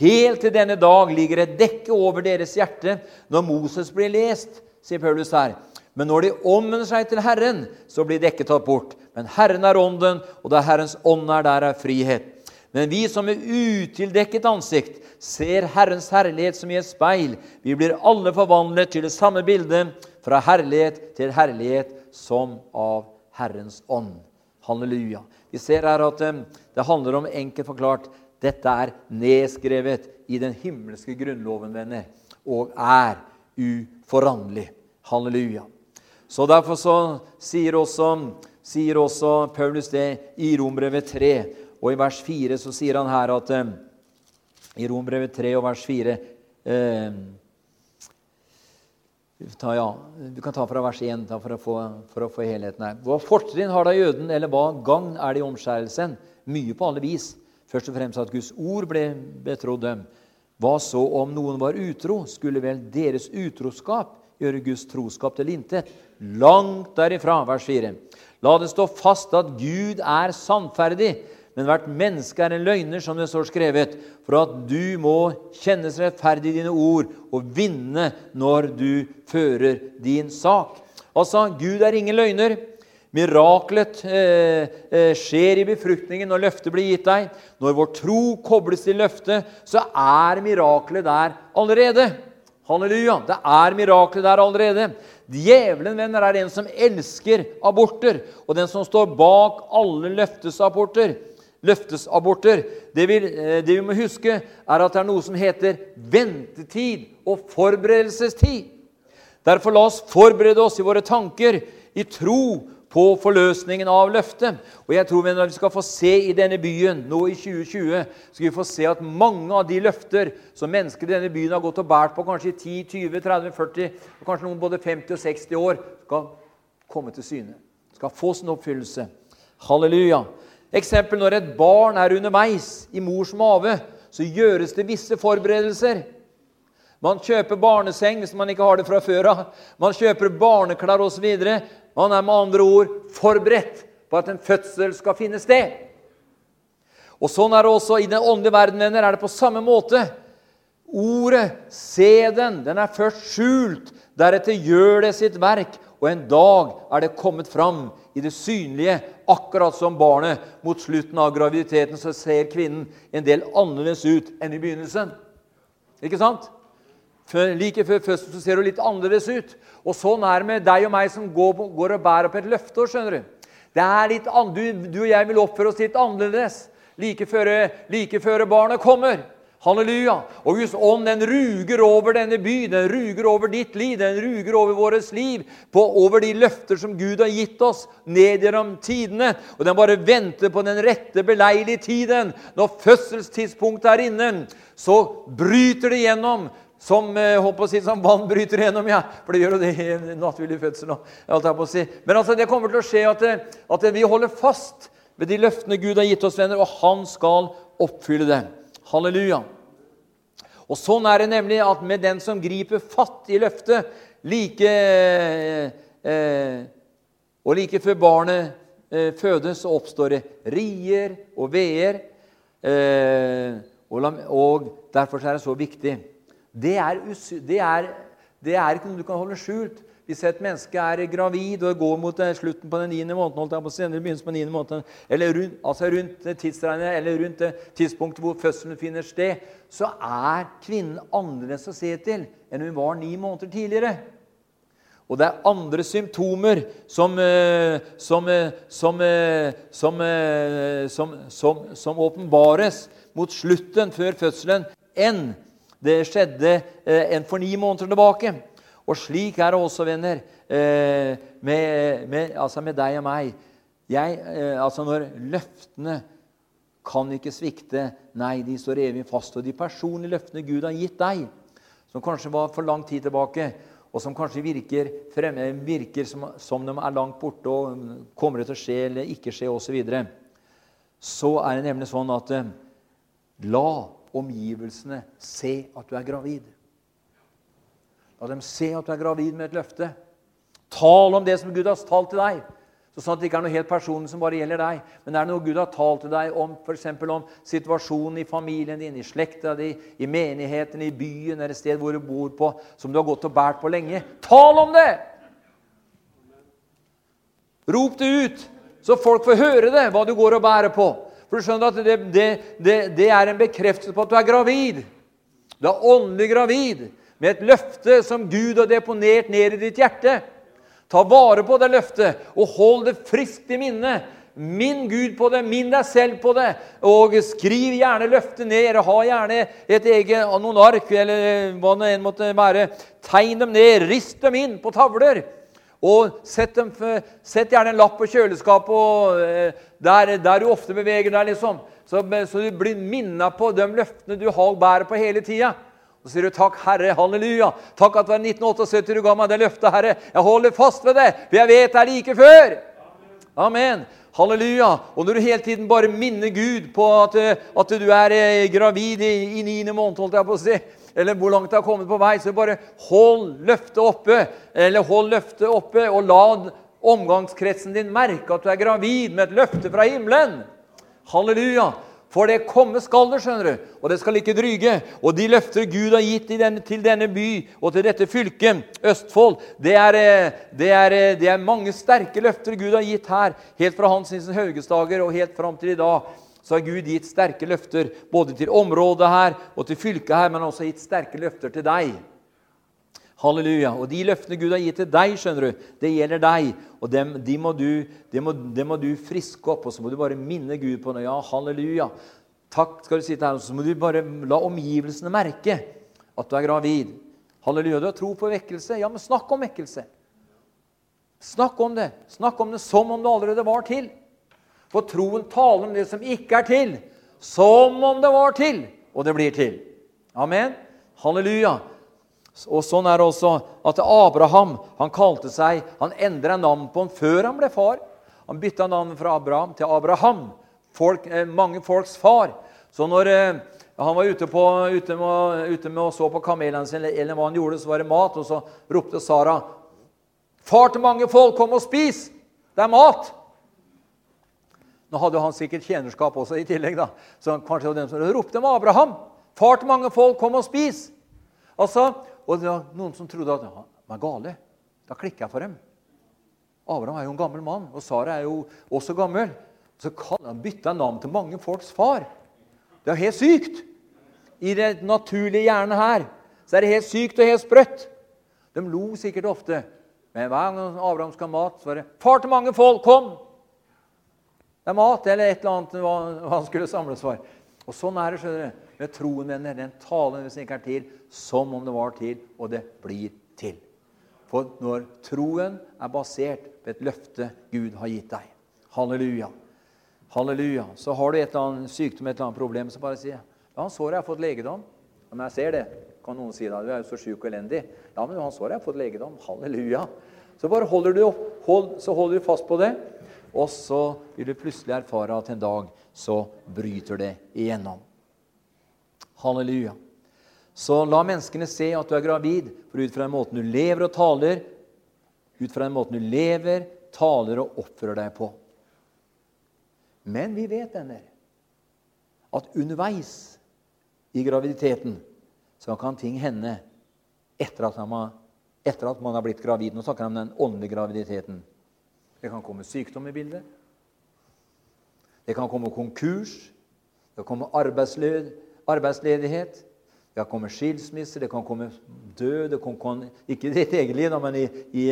Helt til denne dag ligger et dekke over deres hjerte når Moses blir lest, sier Paulus her. Men når de omvender seg til Herren, så blir dekket tatt bort. Men Herren er ånden, og da Herrens ånd er, der er frihet. Men vi som med utildekket ansikt ser Herrens herlighet som i et speil, vi blir alle forvandlet til det samme bildet, fra herlighet til herlighet, som av Herrens ånd. Halleluja. Vi ser her at eh, det handler om enkelt forklart dette er nedskrevet i den himmelske grunnloven, venner, og er uforanderlig. Halleluja. Så Derfor så sier også, sier også Paulus det i Rombrevet 3. Og i vers 4 så sier han her at eh, I Rombrevet 3 og vers 4 eh, Ta, ja, du kan ta fra vers 1 da, for, å få, for, å få, helheten her. Hva fortrinn har da jøden, eller hva gagn er det i omskjærelsen? Mye på alle vis. Først og fremst at Guds ord ble betrodd dem. Hva så om noen var utro? Skulle vel deres utroskap gjøre Guds troskap til intet? Langt derifra, vers 4. La det stå fast at Gud er sannferdig men hvert menneske er en løgner, som det står skrevet, for at du må kjennes rettferdig i dine ord og vinne når du fører din sak. Altså, Gud er ingen løgner. Miraklet eh, eh, skjer i befruktningen når løftet blir gitt deg. Når vår tro kobles til løftet, så er miraklet der allerede. Halleluja! Det er miraklet der allerede. Djevelen venner, er den som elsker aborter, og den som står bak alle løftesaborter løftesaborter. Det vi, eh, det vi må huske, er at det er noe som heter ventetid og forberedelsestid. Derfor la oss forberede oss i våre tanker i tro på forløsningen av løftet. Og jeg tror Når vi skal få se i denne byen nå i 2020, skal vi få se at mange av de løfter som mennesker i denne byen har gått og båret på kanskje i 10, 20, 30, 40, og kanskje noen både 50 og 60 år, skal komme til syne. Skal få sin oppfyllelse. Halleluja. Eksempel når et barn er underveis i mors mage, så gjøres det visse forberedelser. Man kjøper barneseng hvis man ikke har det fra før av. Man kjøper barneklær osv. Man er med andre ord forberedt på at en fødsel skal finne sted. Og Sånn er det også i den åndelige verden. venner, er det på samme måte. Ordet, se den, den er først skjult. Deretter gjør det sitt verk, og en dag er det kommet fram i det synlige, akkurat som barnet. Mot slutten av graviditeten så ser kvinnen en del annerledes ut enn i begynnelsen. Ikke sant? Like før fødselen ser du litt annerledes ut. Og Sånn er det med deg og meg som går, går og bærer på et løfte. skjønner Du Det er litt du, du og jeg vil oppføre oss litt annerledes like før, like før barnet kommer. Halleluja. Og Guds ånd den ruger over denne by, den ruger over ditt liv, den ruger over vårt liv, på, over de løfter som Gud har gitt oss ned gjennom tidene. Og den bare venter på den rette, beleilige tiden. Når fødselstidspunktet er inne, så bryter det gjennom som, eh, si, som vann bryter gjennom, ja. For det gjør jo det i en naturlig fødsel. Si. Men altså, det kommer til å skje at, eh, at, vi holder fast ved de løftene Gud har gitt oss, venner, og Han skal oppfylle det. Halleluja. Og Sånn er det nemlig at med den som griper fatt i løftet like, eh, eh, Og like før barnet eh, fødes, så oppstår det rier og veer. Eh, og, og derfor er det så viktig det er, det, er, det er, ikke noe du kan holde skjult. Hvis et menneske er gravid og går mot eh, slutten på den niende måneden, holdt jeg på senere, på den måneden, eller rundt, altså rundt tidsregnet, eller rundt det tidspunktet hvor fødselen finner sted, så er kvinnen annerledes å se til enn hun var ni måneder tidligere. Og det er andre symptomer som, eh, eh, som, som, som åpenbares mot slutten før fødselen enn det skjedde eh, en for ni måneder tilbake. Og slik er det også, venner, eh, med, med, altså med deg og meg. Jeg, eh, altså når løftene kan ikke svikte. Nei, de står evig fast. Og de personlige løftene Gud har gitt deg, som kanskje var for lang tid tilbake, og som kanskje virker, fremme, virker som, som, de er langt borte og kommer det til å skje eller ikke skje osv., så, videre, så er det nemlig sånn at la omgivelsene se at du er gravid. La dem se at du er gravid med et løfte. Tal om det som Gud har talt til deg. Så sånn at det ikke er noe helt personlig som bare gjelder deg. Men det er noe Gud har talt til deg om f.eks. om situasjonen i familien din, i slekta di, i menigheten, i byen eller et sted hvor du bor på, som du har gått og båret på lenge. Tal om det! Rop det ut, så folk får høre det, hva du går og bærer på. For du skjønner at det, det, det, det er en bekreftelse på at du er gravid. Du er åndelig gravid med et løfte som Gud har deponert ned i ditt hjerte. Ta vare på det løftet og hold det friskt i minne. Minn Gud på det, minn deg selv på det. Og skriv gjerne løftet ned. Ha gjerne et eget, noen ark eller hva det enn måtte være. Tegn dem ned, rist dem inn på tavler. Og sett, dem, sett, gjerne en lapp på kjøleskapet eh, der, der, du ofte beveger deg, liksom. Så, så du blir minna på de løftene du har bærer på hele tida. Så sier du 'Takk, Herre, halleluja'. Takk at det var 1978 du ga meg det løftet, Herre. Jeg holder fast ved det, for jeg vet det er like før. Amen. Halleluja. Og når du hele tiden bare minner Gud på at, at du er eh, gravid i, i niende måned, holdt jeg på å si, eller hvor langt det har kommet på vei, så bare hold løftet oppe. Eller hold løftet oppe, og la omgangskretsen din merke at du er gravid med et løfte fra himmelen. Halleluja. For det komme skal det, skjønner du, og det skal ikke dryge. Og de løfter Gud har gitt denne, til denne by og til dette fylket, Østfold, det er, eh, det, er, eh, det er, mange sterke løfter Gud har gitt her, helt fra Hans Haugesdager og helt fram til i dag så har Gud gitt sterke løfter både til området her og til fylket her, men også gitt sterke løfter til deg. Halleluja. Og de løftene Gud har gitt til deg, skjønner du, det gjelder deg. Og dem, de, må du, de, må, de må du friske opp, og så må du bare minne Gud på det. Ja, halleluja. Takk, skal du si til her, Så må du bare la omgivelsene merke at du er gravid. Halleluja. Du har tro på vekkelse. Ja, men snakk om vekkelse. Snakk om det. Snakk om det som om det allerede var til. For troen taler om det som ikke er til, som om det var til, og det blir til. Amen. Halleluja. Og Sånn er det også at Abraham han kalte seg, han endra navn på ham før han ble far. Han bytta navnet fra Abraham til Abraham, folk, eh, mange folks far. Så når eh, han var ute, på, ute, med, ute med og så på kamelene sine, eller hva han gjorde, så var det mat, og så ropte Sara, 'Far til mange folk, kom og spis! Det er mat!' Nå hadde han sikkert tjenerskap også i tillegg, da. så kanskje det var den som ropte med Abraham. 'Far til mange folk, kom og spis!' Altså, og det var noen som trodde at han var gale. Da klikka jeg for dem. Abraham er jo en gammel mann, og Sara er jo også gammel. Så han bytte navn til mange folks far. Det er helt sykt. I det naturlige hjernen her så er det helt sykt og helt sprøtt. De lo sikkert ofte. Men hver gang Abraham skal ha mat, så var det 'Far til mange folk, kom!' Det er mat eller et eller annet hva han skulle samles for. Og Sånn er det skjønner du, med troen, venner. Den talen hvis den ikke er til, som om det var til, og det blir til. For når troen er basert på et løfte Gud har gitt deg Halleluja. Halleluja. Så har du et eller annet sykdom, et eller annet problem, så bare si ja, han såret har fått legedom. Ja, men jeg ser det, kan noen si da. Du er jo så sjuk og elendig. Ja, men han såret har fått legedom. Halleluja. Så bare holder du, hold, så holder du fast på det, og så vil du plutselig erfare at en dag så bryter det igjennom. Halleluja. Så la menneskene se at du er gravid, for ut fra den måten du lever og taler, ut fra den måten du lever, taler og oppfører deg på. Men vi vet venner, at underveis i graviditeten så kan ting hende etter at, man, etter at man har blitt gravid. Nå snakker jeg om den åndelige graviditeten. Det kan komme sykdom i bildet. Det kan komme konkurs. Det kan komme arbeidsled, arbeidsledighet. Det kan komme skilsmisse, det kan komme død det kan komme, Ikke eget liv, men i, i,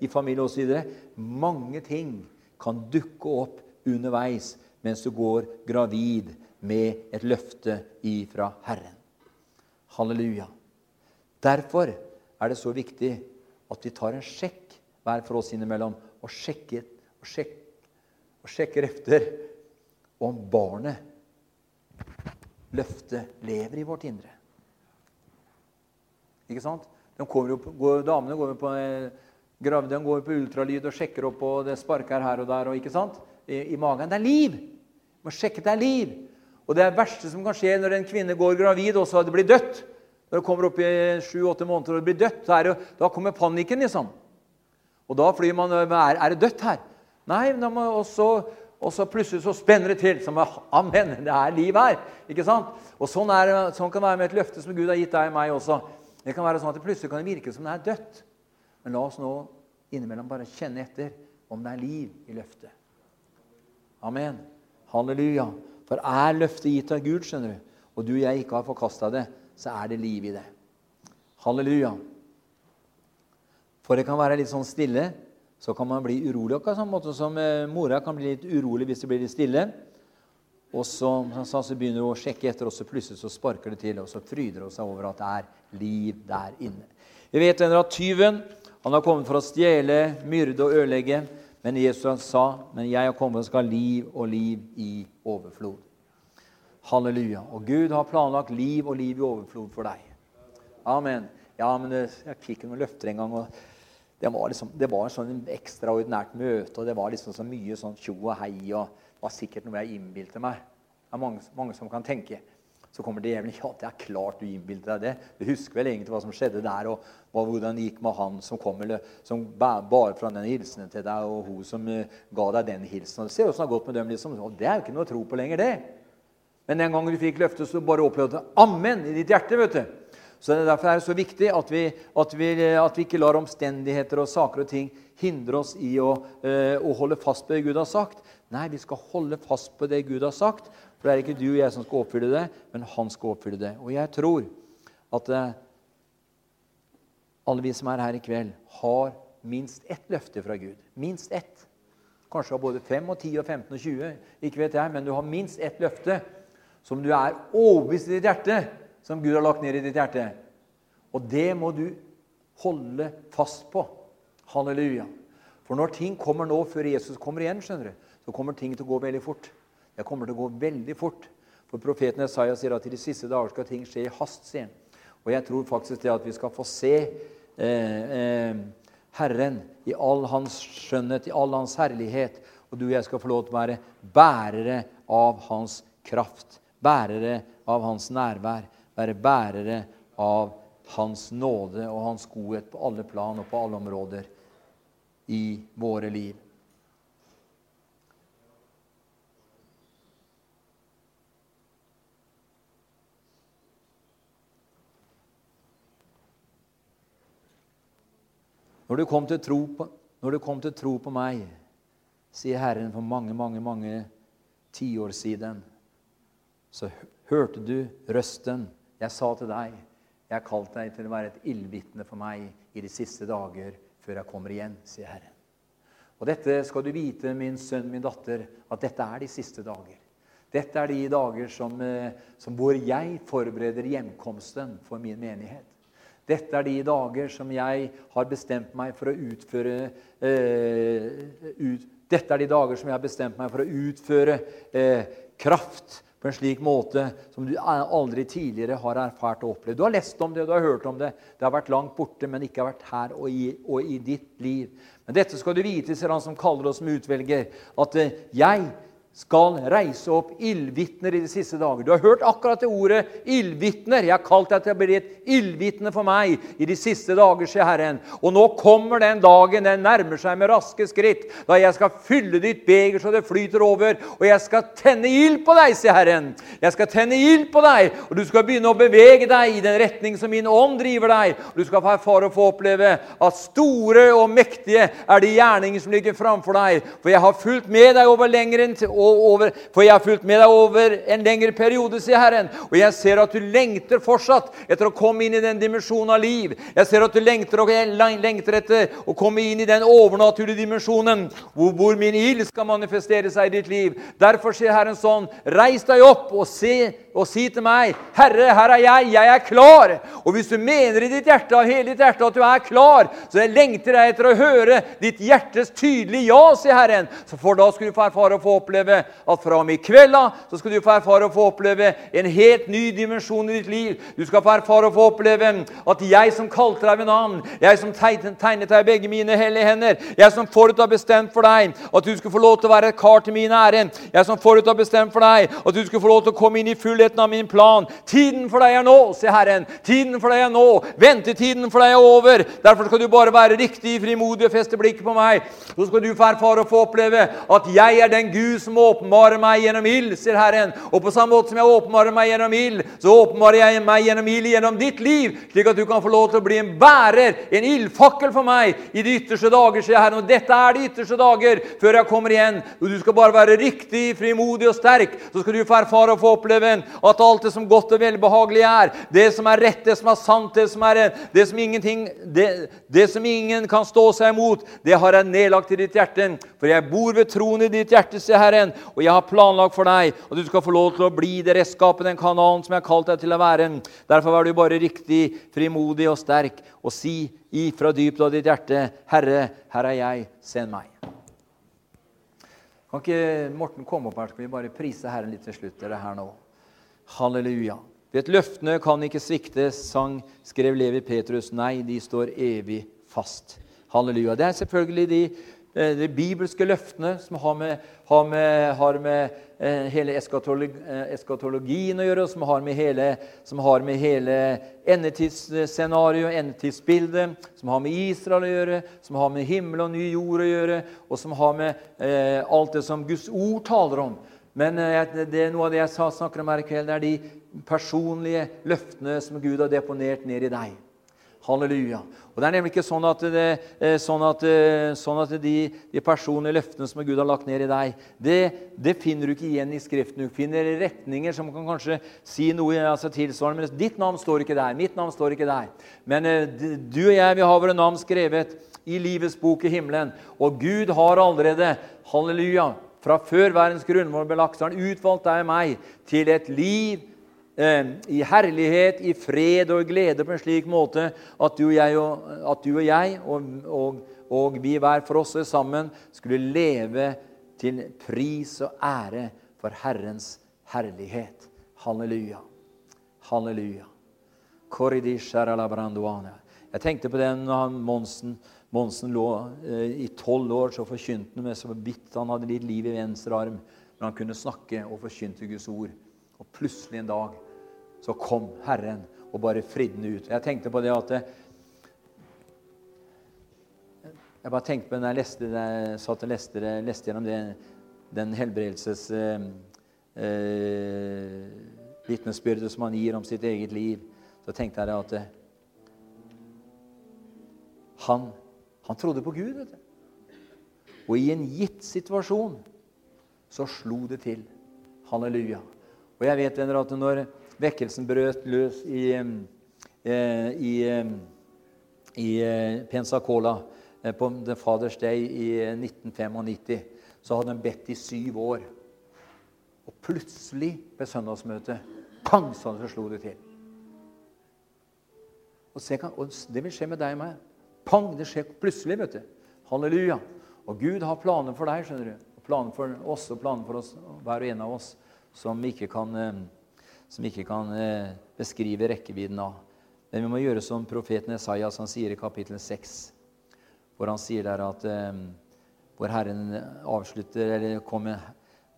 i familie osv. Mange ting kan dukke opp underveis mens du går gravid med et løfte ifra Herren. Halleluja. Derfor er det så viktig at vi tar en sjekk hver for oss innimellom og sjekker, og sjekker, og sjekker efter om barnet, løftet, lever i vårt indre. Ikke sant? De jo, går, damene går på eh, gravide, går på ultralyd og sjekker opp, og det sparker her og der. og ikke sant? i, i magen. Det er liv! Du må sjekke det er liv. Og det verste som kan skje når en kvinne går gravid, og så det blir dødt Når det kommer opp i sju-åtte måneder og det blir dødt, da, det, da kommer panikken. liksom. Og da flyr man er, er det dødt her? Nei, må, og, så, og, så, plutselig så spenner det til. som Amen, det er liv her. ikke sant? Og sånn, er, sånn kan det være med et løfte som Gud har gitt deg og meg også. Det kan være sånn at det plutselig kan virke som det er dødt. Men la oss nå innimellom bare kjenne etter om det er liv i løftet. Amen. Halleluja. For er løftet gitt av Gud, skjønner du, og du og jeg ikke har forkasta det, så er det liv i det. Halleluja. For det kan være litt sånn stille. Så kan man bli urolig. Akkurat samme måte som eh, mora kan bli litt urolig hvis det blir litt stille. Og så, så, så begynner hun å sjekke etter, og så plutselig så sparker det til, og så fryder hun seg over at det er liv der inne. Vi vet at tyven han har kommet for å stjele, myrde og ødelegge. Men Jesus sa, 'Men jeg har kommet og skal ha liv og liv i overflod'. Halleluja. Og Gud har planlagt liv og liv i overflod for deg. Amen. Ja, men Jeg fikk noen løfter en gang. og Det var, liksom, det var sånn ekstraordinært møte, og det var liksom så mye sånn tjo og hei. og Det var sikkert noe jeg innbilte meg. Det er mange, mange som kan tenke. Så kommer djevelen. Ja, det er klart du innbilte deg det. Du husker vel egentlig hva som skjedde der, og, hva, hvordan det gikk med han som kom, eller som bar fra den hilsenen til deg, og hun som uh, ga deg den hilsenen. Se åssen det har gått med dem. liksom. Og det er jo ikke noe å tro på lenger, det. Men den gangen du fikk løftet, så bare opplevde du Amen i ditt hjerte. vet du. Så Derfor er det så viktig at vi, at vi, at vi ikke lar omstendigheter og saker og ting hindre oss i å, uh, å holde fast på det Gud har sagt. Nei, vi skal holde fast på det Gud har sagt, for det er ikke du og jeg som skal oppfylle det, men han skal oppfylle det. Og jeg tror at eh, alle vi som er her i kveld, har minst ett løfte fra Gud. Minst ett. Kanskje har både 5 og 10 og 15 og 20, ikke vet jeg, men du har minst ett løfte som du er overbevist i ditt hjerte, som Gud har lagt ned i ditt hjerte. Og det må du holde fast på. Halleluja. For når ting kommer nå før Jesus kommer igjen, skjønner du, så kommer ting til å gå veldig fort. Det kommer til å gå veldig fort. For profeten Isaiah sier at i de siste dager skal ting skje i hast. sier han. Og jeg tror faktisk det at vi skal få se eh, eh, Herren i all hans skjønnhet, i all hans herlighet. Og du og jeg skal få lov til å være bærere av hans kraft. Bærere av hans nærvær. Være bærere av hans nåde og hans godhet på alle plan og på alle områder i våre liv. Når du kom til tro på, når du kom til tro på meg, sier Herren for mange, mange, mange tiår siden, så hørte du røsten jeg sa til deg. Jeg har kalt deg til å være et ildvitne for meg i de siste dager før jeg kommer igjen, sier Herren. Og dette skal du vite, min sønn, min datter, at dette er de siste dager. Dette er de dager som, eh, som hvor jeg forbereder hjemkomsten for min menighet. Dette er de dager som jeg har bestemt meg for å utføre eh, ut, Dette er de dager som jeg har bestemt meg for å utføre eh, kraft på en slik måte som du aldri tidligere har erfart og opplevd. Du har lest om det, du har hørt om det. Det har vært langt borte, men ikke har vært her og i, og i ditt liv. Men dette skal du vite, sier han som kaller oss som utvelger, at eh, jeg skal reise opp ildvitner i de siste dager. Du har hørt akkurat det ordet 'ildvitner'. Jeg har kalt deg til å bli et ildvitne for meg i de siste dager, sier Herren. Og nå kommer den dagen, den nærmer seg med raske skritt, da jeg skal fylle ditt beger så det flyter over, og jeg skal tenne ild på deg, sier Herren. Jeg skal tenne ild på deg, og du skal begynne å bevege deg i den retning som min ånd driver deg. Og du skal erfare og få oppleve at store og mektige er de gjerninger som ligger framfor deg. For jeg har fulgt med deg over lengre enn til over, for jeg har fulgt med deg over en lengre periode, sier Herren. Og jeg ser at du lengter fortsatt etter å komme inn i den dimensjonen av liv. Jeg ser at du lengter, og lengter etter å komme inn i den overnaturlige dimensjonen hvor, hvor min ild skal manifestere seg i ditt liv. Derfor sier Herren sånn, reis deg opp og se og si til meg, 'Herre, her er jeg. Jeg er klar.' Og hvis du mener i ditt hjerte av hele ditt hjerte at du er klar, så jeg lengter jeg etter å høre ditt hjertes tydelige ja, sier Herren. Så for da skal du få erfare å få oppleve at fra og med i kveld så skal du få erfare å få oppleve en helt ny dimensjon i ditt liv. Du skal få erfare å få oppleve at jeg som kalte deg ved navn, jeg som tegnet deg begge mine hellige hender, jeg som forut har bestemt for deg at du skulle få lov til å være et kar til min ære, jeg som forut har bestemt for deg at du skulle få lov til å komme inn i fullheten av min plan. Tiden for deg er nå, sier Herren. Tiden for deg er nå. Ventetiden for deg er over. Derfor skal du bare være riktig frimodig og feste blikket på meg. Så skal du få erfare og få oppleve at jeg er den Gud som åpenbarer meg gjennom ild, sier Herren. Og på samme måte som jeg åpenbarer meg gjennom ild, så åpenbarer jeg meg gjennom ild gjennom ditt liv, slik at du kan få lov til å bli en bærer, en ildfakkel for meg i de ytterste dager, sier Herren. Og dette er de ytterste dager før jeg kommer igjen. Og du skal bare være riktig, frimodig og sterk. Så skal du få erfare og få oppleve at alt det som godt og velbehagelig er, det som er rett, det som er sant, det som, er, det som, det, det som ingen kan stå seg imot, det har jeg nedlagt i ditt hjerte. For jeg bor ved troen i ditt hjerte, sier Herren og jeg har planlagt for deg, at du skal få lov til å bli det redskapet, den kanalen som jeg har kalt deg til å være. Derfor vær du bare riktig frimodig og sterk, og si ifra dypt av ditt hjerte, Herre, her er jeg, send meg. Kan ikke Morten komme opp her, skal vi bare prise Herren litt til slutt? Det her nå. Halleluja. Vet, løftene kan ikke svikte, sang, skrev Levi Petrus. Nei, de står evig fast. Halleluja. Det er selvfølgelig de Eh, de bibelske løftene som har med, har med, har med eh, hele eskatolog, eh, eskatologien å gjøre, som har med hele, som har med hele endetidsscenarioet, endetidsbildet, som har med Israel å gjøre, som har med himmel og ny jord å gjøre, og som har med eh, alt det som Guds ord taler om. Men eh, det er noe av det jeg snakker om her i kveld, det er de personlige løftene som Gud har deponert ned i deg. Halleluja. Og Det er nemlig ikke sånn at, det, eh, sånn at, eh, sånn at de, de, personlige løftene som Gud har lagt ned i deg, det, det, finner du ikke igjen i Skriften. Du finner retninger som kan kanskje si noe altså tilsvarende. Men ditt navn står ikke der. Mitt navn står ikke der. Men du og jeg vi har våre navn skrevet i livets bok i himmelen. Og Gud har allerede, halleluja, fra før verdens grunnmål ble lagt, så han utvalgt deg meg til et liv eh, i herlighet, i fred og glede på en slik måte at du og jeg og, du og, jeg, og, og, og vi hver for oss sammen skulle leve til pris og ære for Herrens herlighet. Halleluja. Halleluja. Jeg tenkte på den Monsen, Monsen lå eh, i tolv år, så forkynte han med så vidt han hadde litt liv i venstre arm. Men han kunne snakke og forkynte Guds ord. Og plutselig en dag så kom Herren og bare fridde ut. Jeg tenkte på det at det, Jeg bare tenkte på når jeg leste, jeg satt og leste, leste gjennom det, den helbredelses eh, eh, vitnesbyrdet som han gir om sitt eget liv, så tenkte jeg at eh, han, han, trodde på Gud. vet du. Og i en gitt situasjon så slo det til. Halleluja. Og jeg vet venner, at når vekkelsen brøt løs i, eh, i, i eh, Pensacola eh, på The Father's Day i 1995, så hadde de bedt i syv år. Og plutselig ved søndagsmøtet pang, så slo det til. Og, se, og Det vil skje med deg og meg. Pang! Det skjer plutselig. vet du. Halleluja. Og Gud har planer for deg, skjønner du. Og planer for oss og planer for oss, hver og en av oss, som ikke kan, eh, som ikke kan eh, beskrive rekkevidden av. Men vi må gjøre som profeten Esaias han sier i kapittel 6, hvor han sier der at eh, hvor Herren avslutter, eller kommer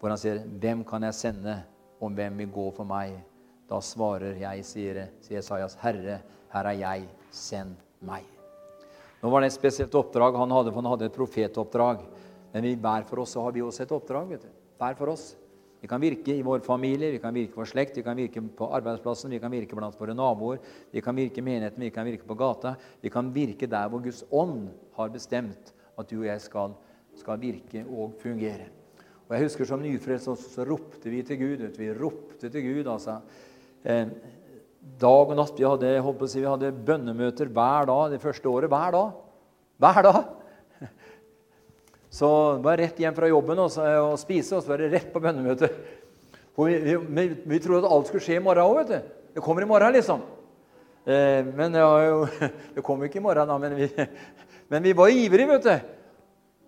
hvor han sier, 'Hvem kan jeg sende, og hvem vil gå for meg?' Da svarer jeg, sier, sier Esaias, 'Herre, her er jeg. Send meg.' Nå var det et spesielt oppdrag han hadde, for han hadde et profetoppdrag. Men vi, hver for oss så har vi også et oppdrag. vet du. Hver for oss. Vi kan virke i vår familie, vi kan virke vår slekt, vi kan virke på arbeidsplassen, vi kan virke blant våre naboer, vi kan virke i menigheten, vi kan virke på gata. Vi kan virke der hvor Guds ånd har bestemt at du og jeg skal, skal virke og fungere. Og Jeg husker som nyfrelst så, så ropte vi til Gud. Vi ropte til Gud, altså. Eh, dag og natt. Vi hadde, holdt si, vi hadde bønnemøter hver dag det første året. Hver dag. Hver dag! Så var rett hjem fra jobben og, så, og spise, og så var det rett på bønnemøte. vi, vi, vi, trodde at alt skulle skje i morgen òg, vet du. Det kommer i morgen, liksom. Eh, men det, jo, det kom jo ikke i morgen, da. Men vi, men vi var ivrige, vet du.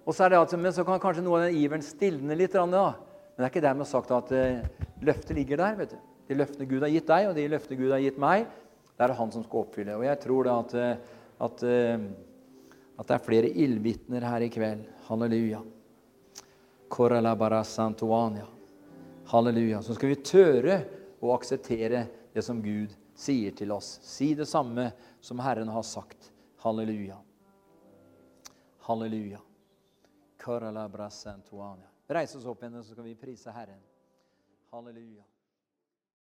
Og så, er det at, men så kan kanskje noe av den iveren stilne litt. Da. Men det er ikke dermed sagt at uh, løftet ligger der. vet du. De løftene Gud har gitt deg, og de løftene Gud har gitt meg, det er han som skal oppfylle. Og jeg tror da at, eh, at, uh, at det er flere ildvitner her i kveld. Halleluja. Halleluja. Så skal vi tørre å akseptere det som Gud sier til oss. Si det samme som Herren har sagt. Halleluja. Halleluja. Reis oss opp igjen, så skal vi prise Herren. Halleluja.